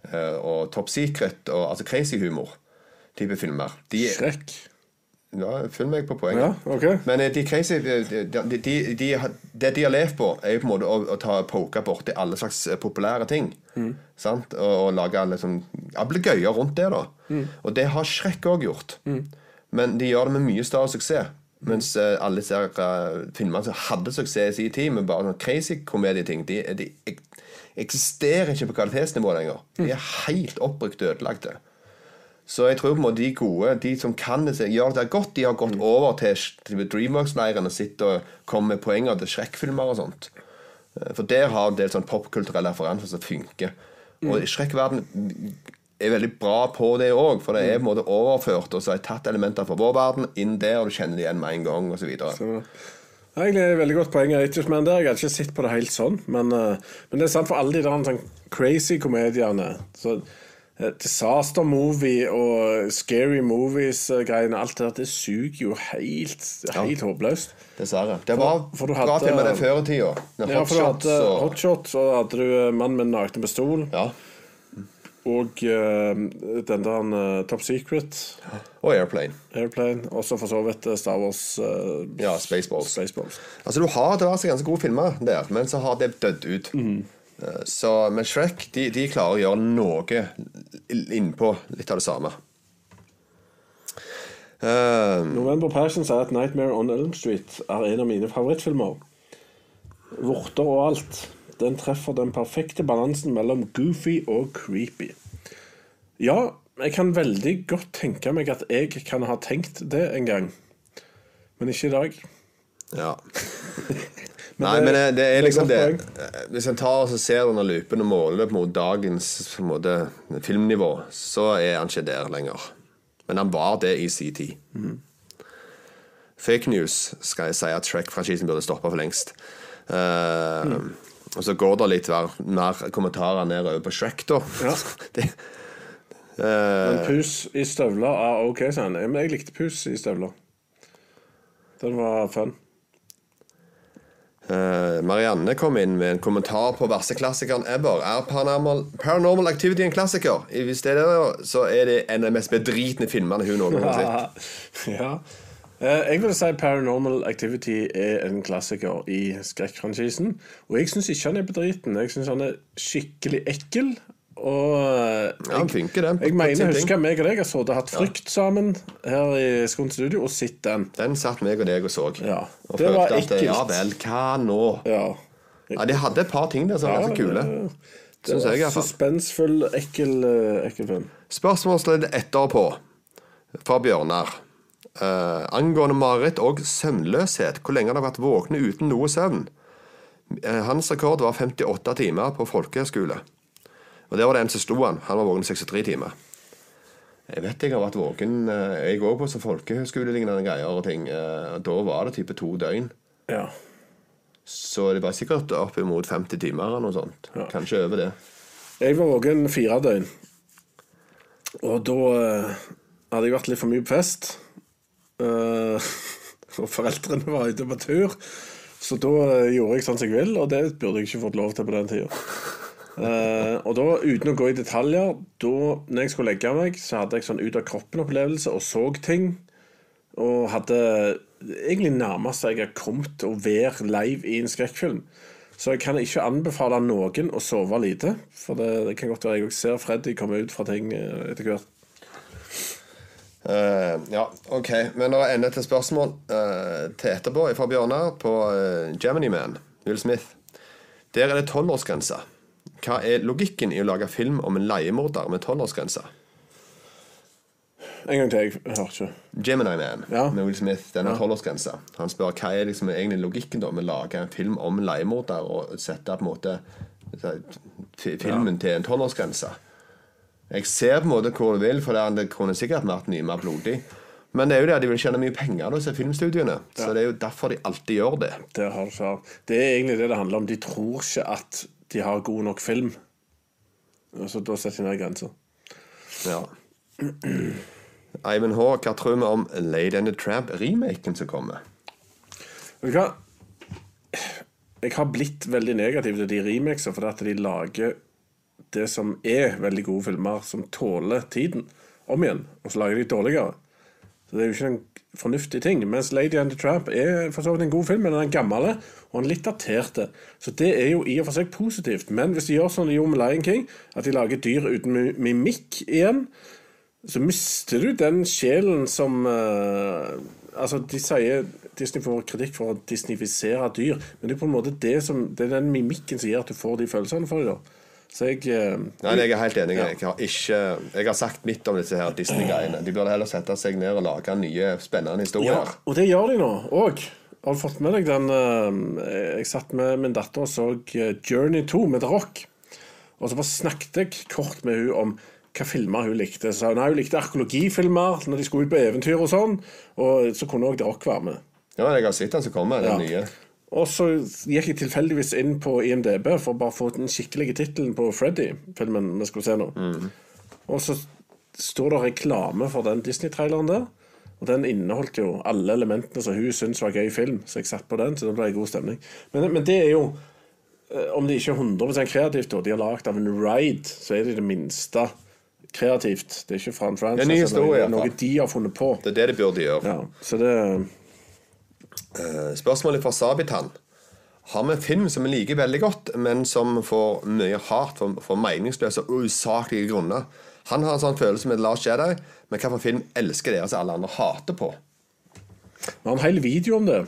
Uh, og Top Secret og altså crazy humor. Type filmer. De, Shrek ja, følg meg på poenget. Ja, okay. Men eh, de crazy de, de, de, de, Det de har levd på, er jo på en måte å, å ta poke borti alle slags eh, populære ting. Sant? Og, og lage liksom ablegøyer rundt det, da. Og det har Shrek òg gjort. Men de gjør det med mye større suksess. Mens uh, alle disse eh, filmene som hadde suksess i sin tid, med bare sånne crazy komedieting, de, de ek, eksisterer ikke på kvalitetsnivå lenger. De er helt oppbrukt ødelagte. Så jeg tror på en måte de gode, de som kan det, gjør det godt, de har gått over til, Dreamworks-leiren og sitter og kommer med poenger til Shrek-filmer og sånt. Eh, For der har en del sånn popkulturelle referanser som funker. Og Shrek-verden er veldig bra på det òg, for det er på en måte overført, og så har jeg tatt elementer fra vår verden inn der, og du kjenner det igjen med en gang, osv. Ja, Egentlig et veldig godt poeng. Men Jeg har ikke sett på det helt sånn. Men, eh, men det er sant for alle de der sånn crazy komediene. Så Disaster movie og scary movies-greiene, alt det der, det suger jo helt, helt håpløst. Dessverre. Det var For- for bra til med det før i tida. Ja, for du hadde og Hotshot, så hadde du eh, Mann med naken nakne pistol, Ja. og uh, den der uh, Top Secret, Og Airplane. Airplane, og så for så vidt eh, Star Wars uh, Ja, Spaceballs. Spaceballs. Altså Du har diverse ganske gode filmer der, men så har det dødd ut. Eh, Så, men Shrek de, de klarer å gjøre noe innpå litt av det samme. Uh, November Passion sier at 'Nightmare on Elm Street' er en av mine favorittfilmer. Vorter og alt. Den treffer den perfekte balansen mellom goofy og creepy. Ja, jeg kan veldig godt tenke meg at jeg kan ha tenkt det en gang. Men ikke i dag. ja. Men Nei, det- men det, det er liksom det, det eh, Hvis en tar og ser denne loopen og måler på mot dagens på måte, filmnivå, så er han ikke der lenger. Men han var det i sin tid. Fake news skal jeg si at Shrek-franchisen burde stoppa for lengst. Eh, Og så går det litt mer, mer kommentarer nedover på Shrek, da. Ja. det, Men pus i støvler er OK, sa han. Men jeg likte pus i støvler. Den var fun. Eh, Marianne kom inn med en kommentar på verseklassikeren ever. Er Paranormal, Paranormal Activity en klassiker? Hvis det er det, så er det en av de mest bedritne filmene hun noen gang har sett. ja. Eh, Jeg vil si Paranormal Activity er en klassiker i skrekkfranchisen. Og jeg syns ikke han er bedriten. Jeg syns han er skikkelig ekkel. Og jeg, Ja, han funker, den. jeg mener, jeg husker meg og deg har sittet og hatt frykt sammen her i Skund studio og sett den. Den satt meg og deg og så. Ja, Og det var at ekkelt. ja vel, hva nå? Ja. Ja, De hadde et par ting der som var ganske kule. det- jeg, var iallfall. suspensfull, ekkel, eh, ekkel film. Spørsmålsledd etterpå fra Bjørnar. Uh, angående mareritt og søvnløshet. Hvor lenge har dere vært våkne uten noe søvn? Uh, hans rekord var 58 timer på folkehøyskole. Og der var det en som sto han. Han var våken i 63 timer. Jeg vet jeg har vært våken eh, Jeg går på så folkehøyskolelignende greier og ting. Eh, da var det type to døgn. Ja. Så det var sikkert oppimot 50 timer eller noe sånt. Ja. Kanskje over det. Jeg var våken fire døgn. Og da eh, hadde jeg vært litt for mye på fest. Uh, og foreldrene var ute på tur. Så da gjorde jeg sånn som jeg vil, og det burde jeg ikke fått lov til på den tida. Eh, og da, uten å gå i detaljer, da når jeg skulle legge meg, så hadde jeg sånn ut av kroppen-opplevelse og så ting. Og hadde egentlig nærmest jeg har kommet å være live i en skrekkfilm. Så jeg kan ikke anbefale noen å sove lite. For det, det kan godt være jeg òg ser Freddy komme ut fra ting eh, etter hvert. Uh, ja, ok. Men det er enda et spørsmål uh, til etterpå fra Bjørnar på uh, Gemini Man, Will Smith. Der er det tolvårsgrense. Hva er logikken i å lage film om en leiemorder med tolvårsgrense? En gang til, jeg hørte ikke. Gemini Man Ja. med Will Smith, den har tolvårsgrense. Han spør hva er liksom egentlig logikken da med å lage en film om en leiemorder og sette på en måte filmen filmen til en tolvårsgrense. Jeg ser på en måte hvor du vil, for det, kunne sikkert vært mye mer blodig. Men det er jo det, de vil tjene mye penger, disse filmstudiene. Så det er jo derfor de alltid gjør det. Det, har det er egentlig det det handler om. De tror ikke at de har god nok film. Og så Da setter de ned grenser. Ja. Eivind H., hva tror vi om Lady and the Tramp-remaken som kommer? Vet du hva? Jeg har blitt veldig negativ til de remakesene fordi at de lager det som er veldig gode filmer, som tåler tiden, om igjen. Og så lager de dårligere. Så det er jo ikke den fornuftige ting. Mens Lady and the Tramp er for så vidt en god film, men den er gammel og er litt daterte. Så det er jo i og for seg positivt. Men hvis de gjør sånn de gjorde med Lion King, at de lager dyr uten mimikk igjen, så mister du den sjelen som uh, Altså, de sier Disney får kritikk for å disneyfisere dyr, men det er på en måte det som Det er den mimikken som gjør at du får de følelsene for dem. Så jeg uh, Nei, jeg er helt enig. Jeg har, ikke, jeg har sagt mitt om disse her Disney-greiene. De burde heller sette seg ned og lage nye, spennende historier. Ja, og det gjør de nå òg. Har du fått med deg den uh, Jeg satt med min datter og så eh, Journey 2 med The Rock. Og så bare snakket jeg kort med hun om hva filmer hun likte. Så hun nei, hun likte arkeologifilmer når de skulle ut på eventyr og sånn. Og så kunne òg The Rock være med. Ja, jeg har sett den som kommer, den Ja. nye. Og så gikk jeg tilfeldigvis inn på IMDb for å bare få den skikkelige tittelen på Freddy-filmen vi skulle se nå. Og så står det reklame for den Disney-traileren der. Og den inneholdt jo alle elementene som hun syntes var gøy film, så jeg satt på den, så det ble god stemning. Men, men det er jo eh, Om det ikke er 100 kreativt, og de har lagd av en ride, så er det det minste kreativt. Det er ikke fra en franchise. Det er er noe de har funnet på. Det er det de burde gjøre. Ja, så det Eh, Spørsmålet fra Sabitan. Har vi en film som vi liker veldig godt, men som får mye hat for, for meningsløse og usaklige grunner? Han har en sånn følelse med Lars Jedi, men hvilken film elsker dere som alle andre hater på? Vi har en hel video om det.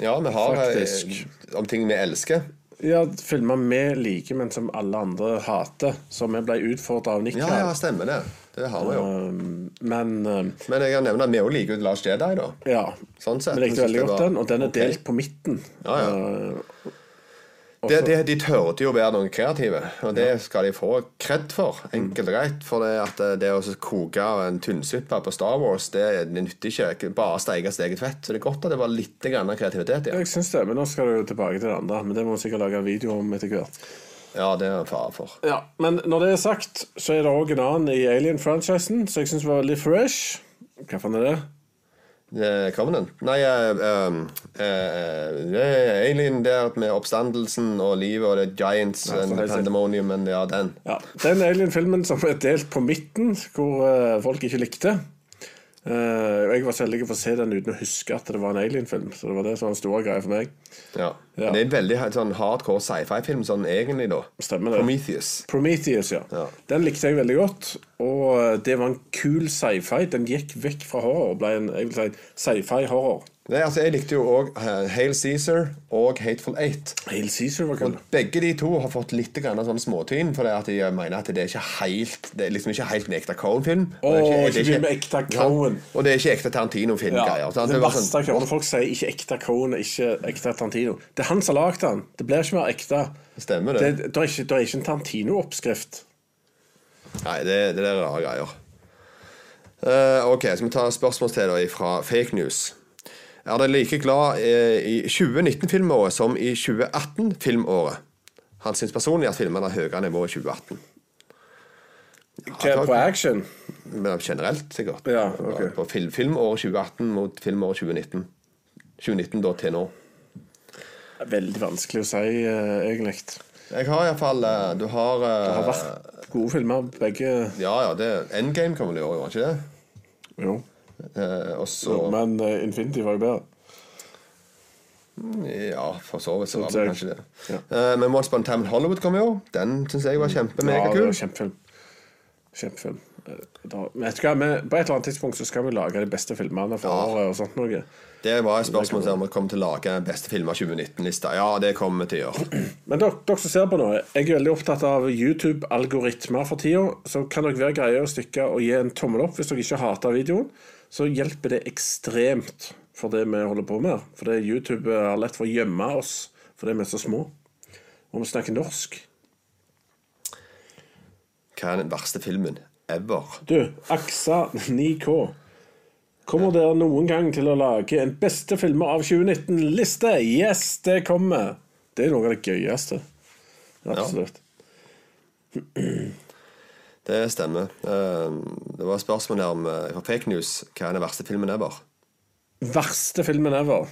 Ja, vi har eh, Faktisk. om ting vi elsker. Ja, filmer vi liker, men som alle andre hater. Som vi ble utfordra av Nick Ja, ja, stemmer det. Det har vi jo. Uh, men uh, Men jeg kan nevne at vi òg liker Lars Jedi, da. ja. Sånn sett. Vi likte veldig godt var den, og den er okay. delt på midten. Ja, ja. Uh, Det, det, de tørte jo å være noen kreative, og det skal de få kred for. Enkelt og greit. For det at eh, det å koke en tynnsuppe på Star Wars, det, det nytter ikke. Bare steike sitt eget fett. Så det er godt at det var litt grann kreativitet i. jeg syns det, men nå skal du tilbake til det andre. Men det må vi sikkert lage en video om etter hvert. Ja, det er en fare for. Ja, Men når det er sagt, så er det òg en annen i Alien-franchisen som jeg syns var veldig fresh. Hva faen er det? Eh, Covenant? Nei, eh, eh, eh, det er Alien der med oppstandelsen og livet og er Giants Ja, and. Pandemonium, men ja, den. Ja, Den Alien-filmen som er delt på midten, hvor eh, folk ikke likte. Og jeg var så heldig å få se den uten å huske at det var en Alien-film. Så det var det som var en stor greie for meg. Ja. Ja. Det er en veldig sånn hardcore sci-fi-film sånn egentlig, da. Stemmer det. Prometheus. Prometheus, ja. Ja. Den likte jeg veldig godt. Og eh, det var en kul sci-fi. Den gikk vekk fra horror og ble en jeg vil si, sci-fi-horror. Nei, altså Jeg likte jo òg Hale Caesar og Hateful Eight. Hail Caesar var kul. Begge de to har fått litt grann sånn småtyn, for det at de mener at det er ikke helt Det er liksom ikke helt en ekte Cohen-film. Og. Ja, og det er ikke ekte Tarantino-filmgreier. Ja, sant? det verste sånn, folk sier ikke ekte Cohen, ikke ekte Tarantino. Det er han som har lagd den. Det blir ikke mer ekte. Stemmer Det, det. det, er ikke, det er ikke en Tarantino-oppskrift. Nei, det, det er rare greier. Uh, ok, så vi tar spørsmål til deg fra Fake News. Er dere like glad eh, i 2019-filmåret som i 2018-filmåret? Han syns personlig at filmene har høyere nivå i 2018. Hva, på action? Men generelt, sikkert. Ja, okay. På film, filmåret 2018 mot filmåret 2019. 2019 da til nå. Veldig vanskelig å si, uh, egentlig. Jeg har iallfall uh, Du har, uh, Det har vært gode filmer, begge. Ja, ja. det Endgame kan vel i år, var ikke det? Jo. Eh, og så Men eh, Infinity var jo bedre. Ja, for så vidt så var det kanskje det. Ja. Eh, men Once Upon a Time in Hollywood kom jo. Den syns jeg var Ja, det kjempemegakul. var kjempefilm. Kjempefilm. Da, vet du hva, vi- på et eller annet tidspunkt så skal vi lage de beste filmene for Ja. året og sånt noe. det var et spørsmål om vi kommer til å lage beste filmer 2019-lista. Ja, det kommer vi til å gjøre. Men dere, dere som ser på nå, jeg er veldig opptatt av YouTube-algoritmer for tida. Så kan dere være greie å stykke og gi en tommel opp hvis dere ikke hater videoen. Så hjelper det ekstremt for det vi holder på med. For det YouTube har lett for å gjemme oss fordi vi er så små. Og vi snakker norsk. Hva er den verste filmen ever? Du, Aksa 9K. Kommer dere noen gang til å lage en beste filmer av 2019-liste? Yes, det kommer! Det er noe av det gøyeste. Absolutt. Det stemmer. Eh, det var et spørsmål her om, eh, fra Fake News. Hva er den verste filmen ever? Verste filmen ever?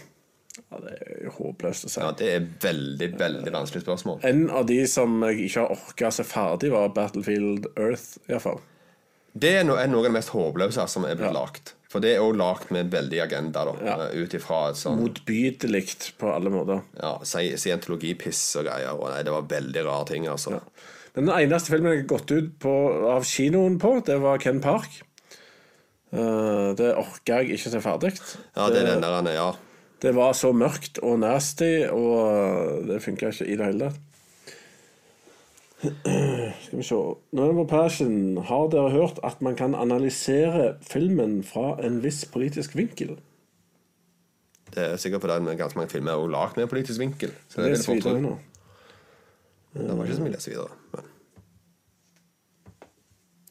Ja, det er jo håpløst å si. Ja, Det er veldig, veldig vanskelig spørsmål. En av de som jeg ikke har orka å se ferdig, var Battlefield Earth, iallfall. Det er no- er noe av det mest håpløse som er blitt Ja. lagt. For det er òg lagd med en veldig agenda, da. Ja. eh, Ut ifra et sånn Motbydelig på alle måter. ja, sci- scientologipiss og greier. Og nei, det var veldig rare ting, altså. Men den eneste filmen jeg har gått ut på, av kinoen på, det var Ken Park. Uh, det orka jeg ikke se ferdig. Ja, det er den der, han er- ja. Det var så mørkt og nasty, og det funka ikke i det hele tatt. Skal vi se November Passion. Har dere hørt at man kan analysere filmen fra en viss politisk vinkel? Det er sikkert på den ganske mange filmer er lagd med politisk vinkel. Så det Les vil jeg fort videre tro. nå. Det var ikke så mye å lese videre. Men.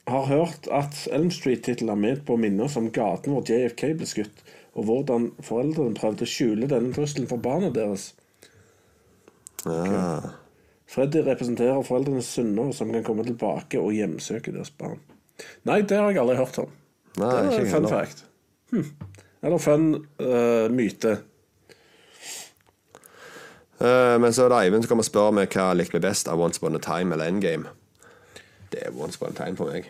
Har hørt at Elm Street-tittelen er med på minner som gaten hvor JFK ble skutt, og hvordan foreldrene prøvde å skjule denne trusselen for barna deres. Ja. Freddy representerer foreldrenes synder som kan komme tilbake og hjemsøke deres barn. Nei, det har jeg aldri hørt om. Nei, det er fun heller. fact. Hm. Eller fun uh, myte. Eh, men så er det Eivind som kommer og spør meg hva jeg likte best av Once Upon a Time eller Endgame. Det er Once Upon a Time for meg.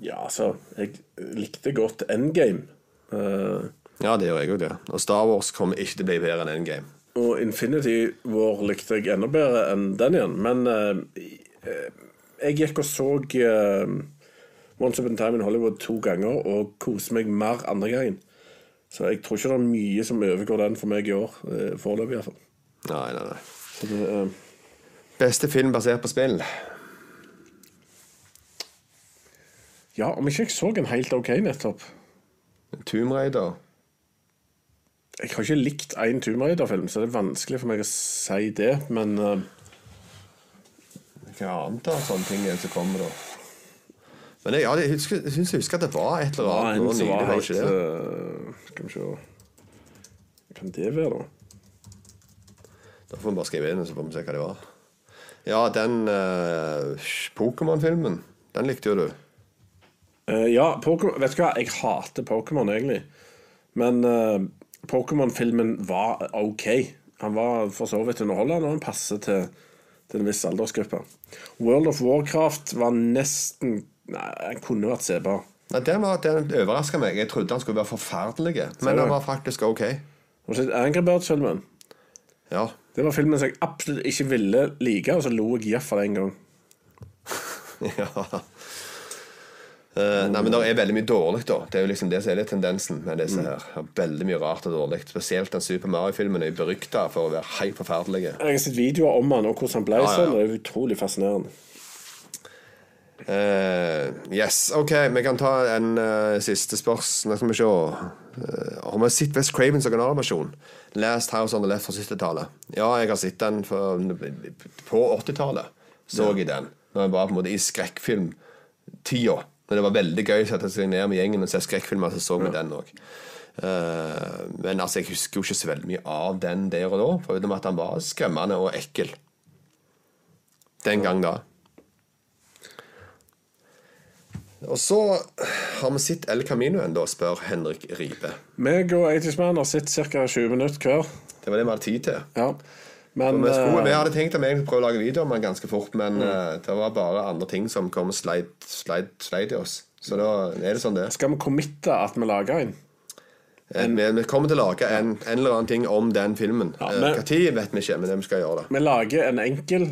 Ja, altså Jeg likte godt Endgame. Uh, Ja, det gjør jeg òg, det. Og Star Wars kommer ikke til å bli bedre enn Endgame. og Infinity War likte jeg enda bedre enn den igjen. Men eh, jeg gikk og så uh, Once Upon a Time in Hollywood to ganger og koste meg mer andre gangen. Så jeg tror ikke det er mye som overgår den for meg i år. eh, Foreløpig, iallfall. Nei, nei, nei. Så det, uh... Beste film basert på spill? ja, om ikke jeg så en helt OK nettopp Tomb Raider? Jeg har ikke likt én Tomb Raider-film, så det er vanskelig for meg å si det. Men uh... Hva annet av sånne ting som kommer, da? Men jeg, ja, jeg, husker, syns jeg husker at det var et eller annet Ja, nylig. var helt det? eh, Skal vi se Hva kan det være, da? Da får vi bare skrive inn, så får vi se hva det var. Ja, den uh, Pokémon-filmen, den likte jo du. Uh, ja, Pokemon, Vet du hva, jeg hater Pokémon, egentlig. Men uh, Pokémon-filmen var OK. Han var for så vidt underholdende, og han passer til, til en viss aldersgruppe. World of Warcraft var nesten Nei, han kunne vært sebar. Nei, Den, var- den overraska meg. Jeg trodde han skulle være forferdelig, men han var faktisk ok. Har du sett Angry Birds-filmen? Ja. Det var filmen som jeg absolutt ikke ville like, og så lo jeg iallfall en gang. ja. Uh, nei, men Det er veldig mye dårlig, da. Det er jo liksom det som er litt tendensen med disse her. Veldig mye rart og dårlig. Spesielt den Super Mario-filmen er berykta for å være helt forferdelig. Jeg har sett videoer om han og hvordan han ble Ja, ja, ja. sånn, og det er utrolig fascinerende. Eh, yes, OK, vi kan ta en uh, siste spørsmål. Skal vi se. Uh, har vi sett West Cravens originalversjon? Last House on the Left fra 70-tallet. Ja, jeg har sett den for, på 80-tallet. Så jeg den. Når jeg var på en måte i skrekkfilmtida. Men det var veldig gøy å sette seg ned med gjengen og se skrekkfilmer, så så vi den òg. men altså, jeg husker jo ikke så veldig mye av den der og da, foruten at han var skremmende og ekkel. Den gang da. Og så har vi sett El Camino ennå, spør Henrik Ribe. Meg og 80sman har sett ca. 20 minutter hver. Det var det vi hadde tid til. Ja. Men Vi, skulle, vi eh, hadde tenkt å prøve å lage video om den ganske fort, men eh, det var bare andre ting som kom og sleit, i oss. Så da er det sånn det skal vi committe at vi lager en? Eh, Vi, vi kommer til å lage en, en eller annen ting om den filmen. Ja, Eh, men- Hva tid vet vi ikke, men vi skal gjøre det. Vi lager en enkel.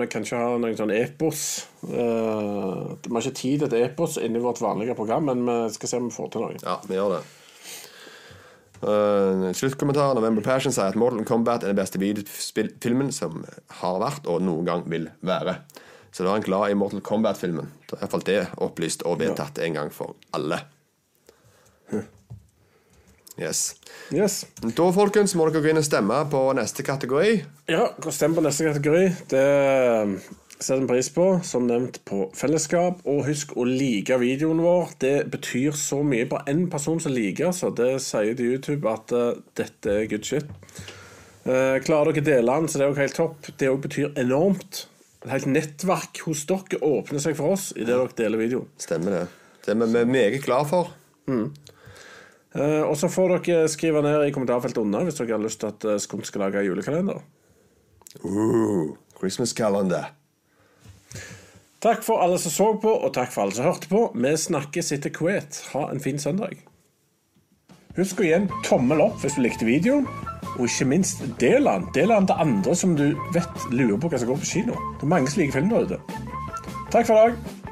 Vi kan ikke ha noen sånn epos. Eh, vi har ikke tid til et epos inni vårt vanlige program, men vi skal se om vi får til noe. Ja, vi gjør det. Uh, sluttkommentar November Passion sier at Mortal Kombat er den beste videofilmen som har vært og noen gang vil være. Så da er han glad i Mortal Kombat-filmen. Da er iallfall det opplyst og vedtatt en gang for alle. Yes. Yes. Da folkens, må dere gå inn og stemme på neste kategori. Ja, gå stem på neste kategori. Det eh, setter vi pris på. Som nevnt på fellesskap. Og husk å like videoen vår. Det betyr så mye. Bare én person som liker, så det sier til YouTube at uh, dette er good shit. Uh, klarer dere å dele den, så det er jo helt topp. Det òg betyr enormt. Et helt nettverk hos dere åpner seg for oss idet dere deler videoen. Stemmer det. Det er vi meget glad for. Eh, og så får dere skrive ned i kommentarfeltet under hvis dere har lyst til at eh, skal lage julekalender. Uh, Christmas calendar. Takk for alle som så på, og takk for alle som hørte på. Vi snakkes etter Kuwait. Ha en fin søndag. Husk å gi en tommel opp hvis du likte videoen, og ikke minst del den. Del den til andre som du vet lurer på hva som går på kino. Det er mange som liker film der ute. Takk for i dag.